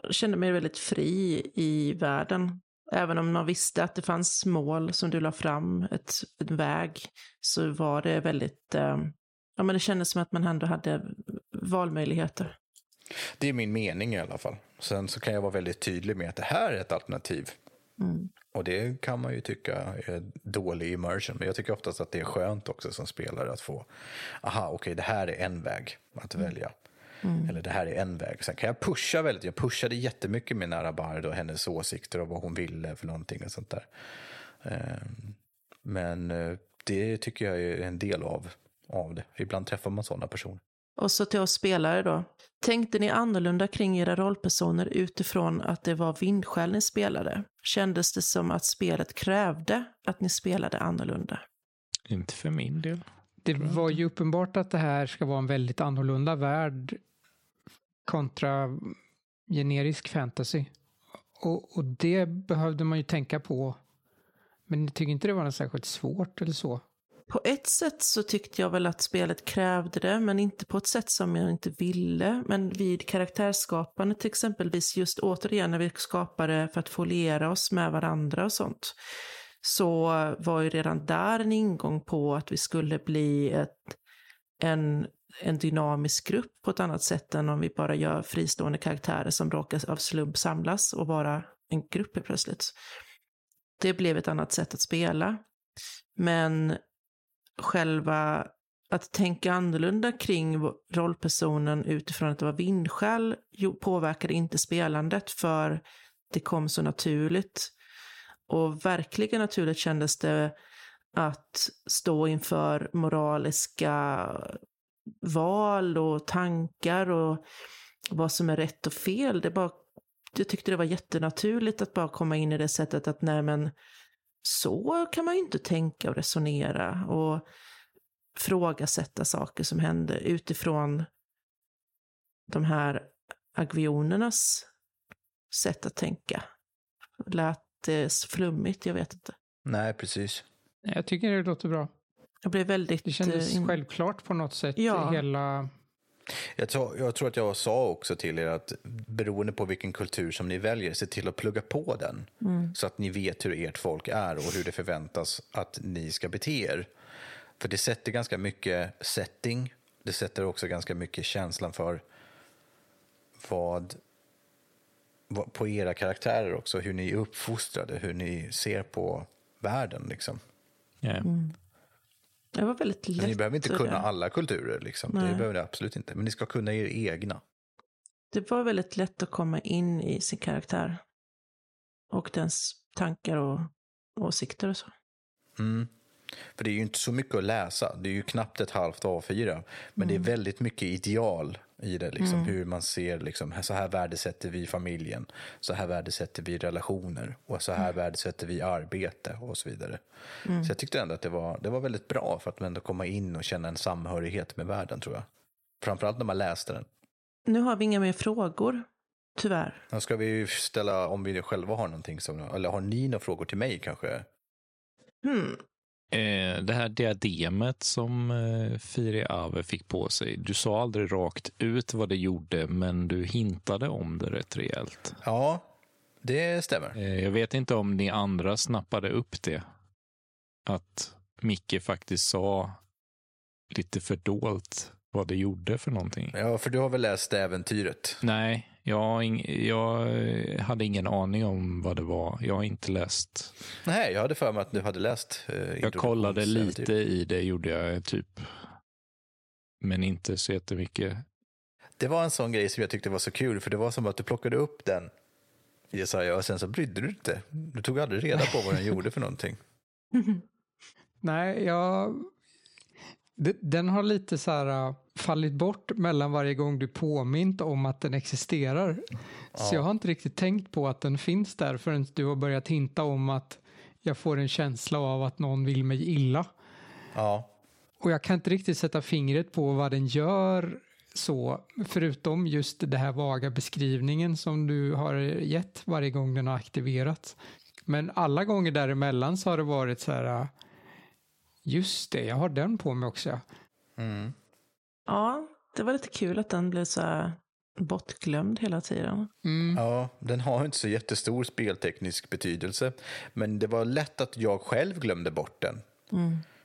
kände mig väldigt fri i världen. Även om man visste att det fanns mål som du la fram, ett, en väg, så var det väldigt, eh, ja men det kändes som att man ändå hade valmöjligheter. Det är min mening i alla fall. Sen så kan jag vara väldigt tydlig med att det här är ett alternativ. Mm. Och det kan man ju tycka är dålig immersion. Men jag tycker oftast att det är skönt också som spelare att få, aha, okej, okay, det här är en väg att välja. Mm. Eller det här är en väg. Sen kan jag pusha väldigt, jag pushade jättemycket med Nara Bard och hennes åsikter och vad hon ville för någonting och sånt där. Ehm, men eh, det tycker jag är en del av, av det. Ibland träffar man sådana personer. Och så till oss spelare då. Tänkte ni annorlunda kring era rollpersoner utifrån att det var vindskäl ni spelade? Kändes det som att spelet krävde att ni spelade annorlunda? Inte för min del. Det var ju uppenbart att det här ska vara en väldigt annorlunda värld kontra generisk fantasy. Och, och det behövde man ju tänka på. Men jag tycker inte det var något särskilt svårt eller så. På ett sätt så tyckte jag väl att spelet krävde det, men inte på ett sätt som jag inte ville. Men vid karaktärsskapande till exempelvis, just återigen när vi skapade för att foliera oss med varandra och sånt, så var ju redan där en ingång på att vi skulle bli ett, en, en dynamisk grupp på ett annat sätt än om vi bara gör fristående karaktärer som råkar av slump samlas och vara en grupp plötsligt. Det blev ett annat sätt att spela. Men själva att tänka annorlunda kring rollpersonen utifrån att det var vindskäl påverkade inte spelandet för det kom så naturligt. Och verkligen naturligt kändes det att stå inför moraliska val och tankar och vad som är rätt och fel. Det bara, jag tyckte det var jättenaturligt att bara komma in i det sättet att nej men så kan man ju inte tänka och resonera och frågasätta saker som händer utifrån de här agvionernas sätt att tänka. Lät det flummigt? Jag vet inte. Nej, precis. Jag tycker det låter bra. Jag blev väldigt... Det kändes in... självklart på något sätt. Ja. Hela jag tror, jag tror, att jag sa också till er att beroende på vilken kultur som ni väljer, se till att plugga på den. Mm. Så att ni vet hur ert folk är och hur det förväntas att ni ska bete er. För det sätter ganska mycket setting. Det sätter också ganska mycket känslan för vad, vad på era karaktärer också, hur ni är uppfostrade, hur ni ser på världen. Liksom. Yeah. Mm. Det var väldigt lätt. ni behöver inte kunna alla kulturer, liksom. det behöver ni absolut inte. Men ni ska kunna er egna. Det var väldigt lätt att komma in i sin karaktär. Och dens tankar och åsikter och så. Mm. För det är ju inte så mycket att läsa. Det är ju knappt ett halvt A4. Men mm. det är mm. väldigt mycket ideal i det. Liksom, mm. Hur man ser, liksom, så här värdesätter vi familjen. Så här värdesätter vi relationer. Och så här mm. värdesätter vi arbete och så vidare. Mm. Så jag tyckte ändå att det var, det var väldigt bra för att ändå komma in och känna en samhörighet med världen tror jag. Framförallt när man läste den. Nu har vi inga mer frågor. Tyvärr. Då ska vi ställa, om vi själva har någonting, som, eller har ni några frågor till mig kanske? Hmm. Eh, det här diademet som eh, Firi Ave fick på sig, du sa aldrig rakt ut vad det gjorde, men du hintade om det rätt rejält. Ja, det stämmer. Eh, jag vet inte om ni andra snappade upp det. Att Micke faktiskt sa lite fördolt vad det gjorde för någonting. Ja, för du har väl läst äventyret? Nej, jag, jag hade ingen aning om vad det var. Jag har inte läst. Nej, jag hade för mig att du hade läst. Eh, jag kollade lite i det, gjorde jag typ. Men inte så jättemycket. Det var en sån grej som jag tyckte var så kul, för det var som att du plockade upp den, Jesaja, och sen så brydde du dig inte. Du tog aldrig reda på vad den gjorde för någonting. Nej, jag den har lite så här äh, fallit bort mellan varje gång du påmint om att den existerar. Ja. Så jag har inte riktigt tänkt på att den finns där förrän du har börjat hinta om att jag får en känsla av att någon vill mig illa. Ja. Och jag kan inte riktigt sätta fingret på vad den gör så, förutom just den här vaga beskrivningen som du har gett varje gång den har aktiverats. Men alla gånger däremellan så har det varit så här äh, Just det, jag har den på mig också. Mm. Ja, det var lite kul att den blev så bortglömd hela tiden. Mm. Ja, den har inte så jättestor spelteknisk betydelse. Men det var lätt att jag själv glömde bort den.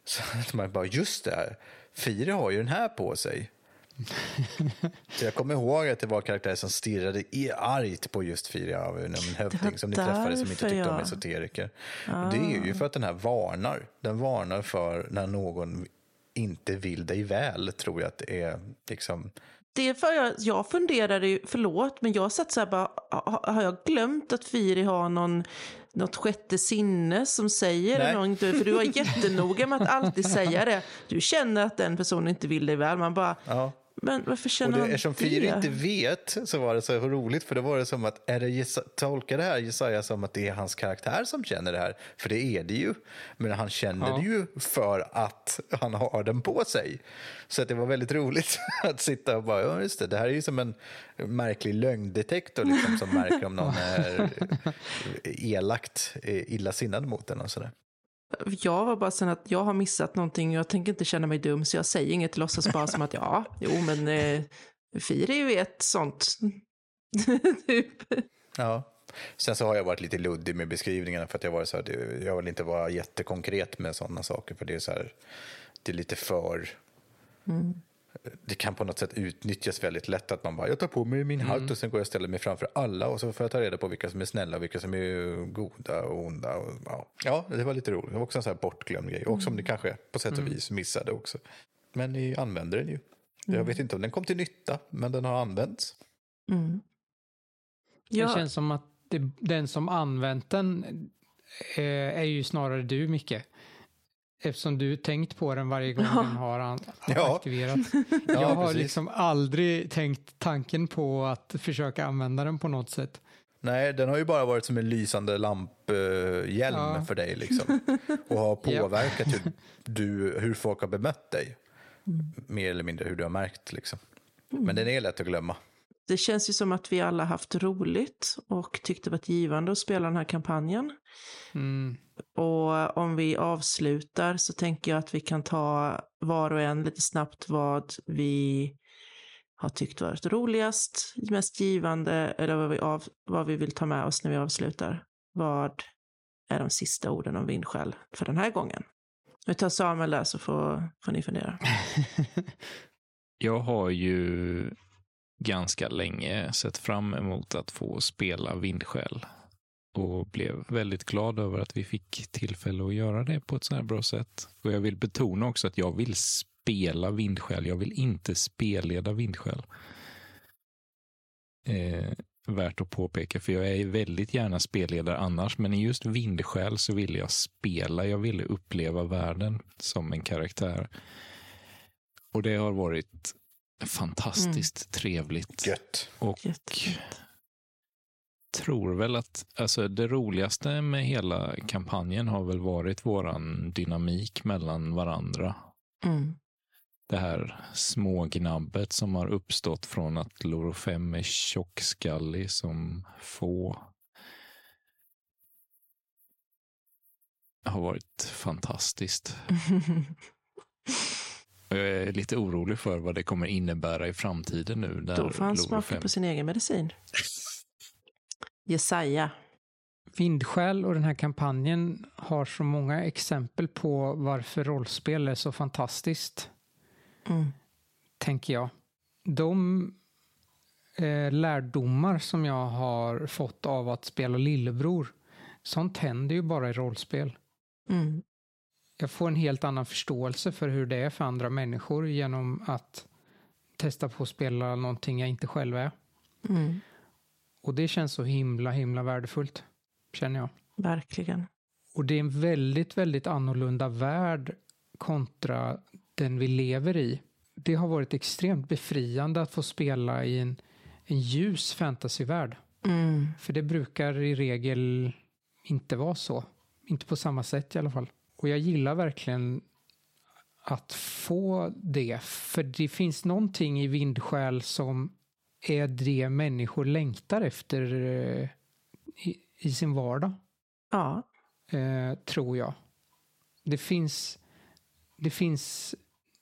Så att man bara, just det, här, Fire har ju den här på sig. Så jag kommer ihåg att det var karaktärer som stirrade i argt på just Fire av en hövding som ni träffade som inte tyckte om jag- esoteriker. Och det är ju för att den här varnar. Den varnar för när någon inte vill dig väl, tror jag att det är. Liksom, Det är för jag, jag funderade ju, förlåt, men jag satt så här bara, har, jag glömt att Firi har någon, något sjätte sinne som säger Nej. något? För du var jättenoga med att alltid säga det. Du känner att den personen inte vill dig väl. Man bara, ja. Men varför Och känner det, han eftersom? Fir inte vet så var det så roligt för då var det som att, är det Jesa, tolka det här Jesaja som att det är hans karaktär som känner det här? För det är det ju. Men han känner Ja. det ju för att han har den på sig. Så att det var väldigt roligt att sitta och bara, ja just det, det här är ju som en märklig lögndetektor liksom, som märker om någon är elakt, eh, illasinnad mot den och sådär. Jag var bara sen att jag har missat någonting och jag tänker inte känna mig dum så jag säger inget, låtsas bara som att ja, jo men eh, Firi vet sånt. typ. Ja. Sen så har jag varit lite luddig med beskrivningarna för att jag, var så här, jag vill inte vara jättekonkret med sådana saker för det är så här, det är lite för... Det kan på något sätt utnyttjas väldigt lätt att man bara, jag tar på mig min hatt och sen går jag och ställer mig framför alla och så får jag ta reda på vilka som är snälla och vilka som är goda och onda. Och, ja. ja, det var lite roligt. Det var också en sån här bortglömd grej och som ni kanske på sätt och vis missade också. Men ni använder den ju. Jag vet inte om den kom till nytta, men den har använts. Mm. Det Ja, känns som att det, den som använt den eh, är ju snarare du, Micke. Eftersom du tänkt på den varje gång den har an- Ja. aktiverats. Ja, jag har precis. liksom aldrig tänkt tanken på att försöka använda den på något sätt. Nej, den har ju bara varit som en lysande lamphjälm Ja. för dig liksom. Och har Ja. påverkat hur, du, hur folk har bemött dig. Mer eller mindre hur du har märkt liksom. Men den är lätt att glömma. Det känns ju som att vi alla haft roligt och tyckte det varit givande att spela den här kampanjen. Mm. Och om vi avslutar så tänker jag att vi kan ta var och en lite snabbt vad vi har tyckt varit roligast, mest givande eller vad vi, av, vad vi vill ta med oss när vi avslutar. Vad är de sista orden om vindskäl för den här gången? Vi tar Samuel där så får, får ni fundera. Jag har ju ganska länge sett fram emot att få spela Vindskäl och blev väldigt glad över att vi fick tillfälle att göra det på ett så här bra sätt. Och jag vill betona också att jag vill spela Vindskäl. Jag vill inte spelleda Vindskäl. Eh, värt att påpeka, för jag är väldigt gärna spelledare annars, men i just Vindskäl så ville jag spela. Jag ville uppleva världen som en karaktär. Och det har varit fantastiskt trevligt. Gött. Och Jättefint. tror väl att alltså, det roligaste med hela kampanjen har väl varit våran dynamik mellan varandra. Mm. Det här smågnabbet som har uppstått från att Loro 5 är tjockskallig som få. Har varit fantastiskt. Och Jag är lite orolig för vad det kommer innebära i framtiden nu. Där Då får han smaka 5 på sin egen medicin. Jesaja. Vindskäl och den här kampanjen har så många exempel på varför rollspel är så fantastiskt, Mm. tänker jag. De eh, lärdomar som jag har fått av att spela lillebror, sånt händer ju bara i rollspel. Mm. Jag får en helt annan förståelse för hur det är för andra människor genom att testa på att spela någonting jag inte själv är. Mm. Och det känns så himla, himla värdefullt, känner jag. Verkligen. Och det är en väldigt, väldigt annorlunda värld kontra den vi lever i. Det har varit extremt befriande att få spela i en, en ljus fantasyvärld. Mm. För det brukar i regel inte vara så. Inte på samma sätt i alla fall. Och jag gillar verkligen att få det. För det finns någonting i vindskäl som är det människor längtar efter eh, i, i sin vardag Ja. eh, tror jag. Det finns, det finns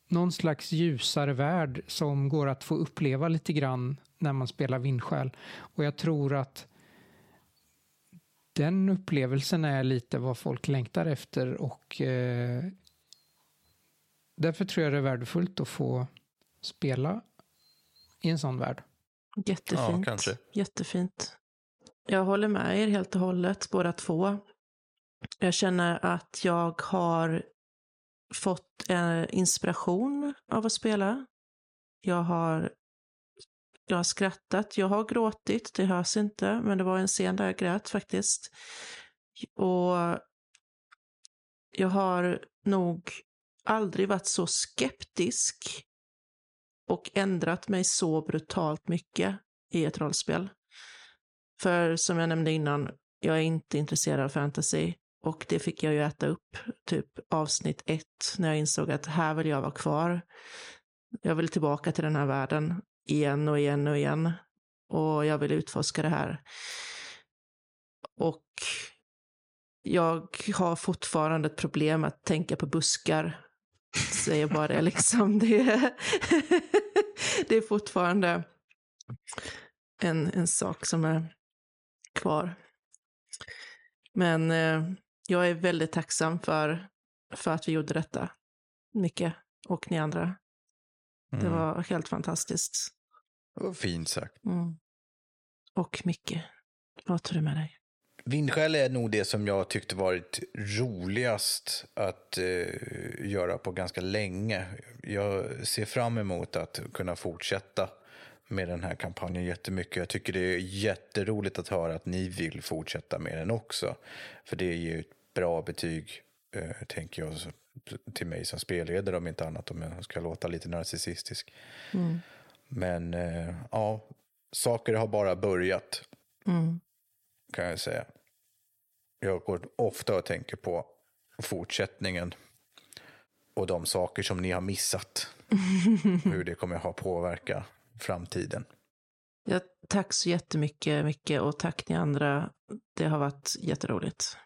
någon slags ljusare värld som går att få uppleva lite grann när man spelar vindskäl. Och jag tror att den upplevelsen är lite vad folk längtar efter och eh, därför tror jag det är värdefullt att få spela i en sån värld. Jättefint. Ja, kanske. Jättefint. Jag håller med er helt och hållet, båda två. Jag känner att jag har fått eh, inspiration av att spela. Jag har, jag har skrattat, jag har gråtit, det hörs inte, men det var en scen där jag grät faktiskt. Och jag har nog aldrig varit så skeptisk och ändrat mig så brutalt mycket i ett rollspel. För som jag nämnde innan, jag är inte intresserad av fantasy. Och det fick jag ju äta upp, typ avsnitt ett, när jag insåg att här vill jag vara kvar. Jag vill tillbaka till den här världen igen och igen och igen. Och jag vill utforska det här. Och jag har fortfarande ett problem att tänka på buskar. Säger bara det liksom. Det är, det är fortfarande en, en sak som är kvar. Men eh, jag är väldigt tacksam för, för att vi gjorde detta. Micke och ni andra. Det Mm. var helt fantastiskt. Det var fint sagt. Mm. Och Micke, vad tar du med dig? Vindskäl är nog det som jag tyckte varit roligast att eh, göra på ganska länge. Jag ser fram emot att kunna fortsätta med den här kampanjen jättemycket. Jag tycker det är jätteroligt att höra att ni vill fortsätta med den också. För det ger ju ett bra betyg, eh, tänker jag, till mig som spelledare om inte annat, om jag ska låta lite narcissistisk. Mm. Men eh, ja, saker har bara börjat Mm. kan jag säga. Jag går ofta och tänker på fortsättningen och de saker som ni har missat. Hur det kommer ha påverka framtiden. Ja, tack så jättemycket Micke och tack ni andra. Det har varit jätteroligt.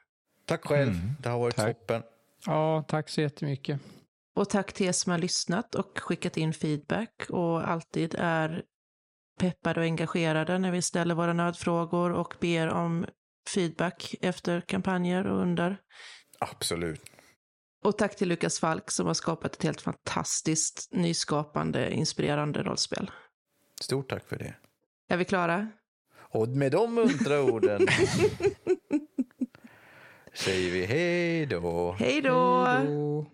Tack själv, Mm, det har varit tack. toppen. Ja, tack så jättemycket. Och tack till er som har lyssnat och skickat in feedback och alltid är peppade och engagerade när vi ställer våra nödfrågor och ber om feedback efter kampanjer och under. Absolut. Och tack till Lukas Falk som har skapat ett helt fantastiskt, nyskapande, inspirerande rollspel. Stort tack för det. Är vi klara? Och med de muntra orden säger vi hej då. Hej då! Hej då.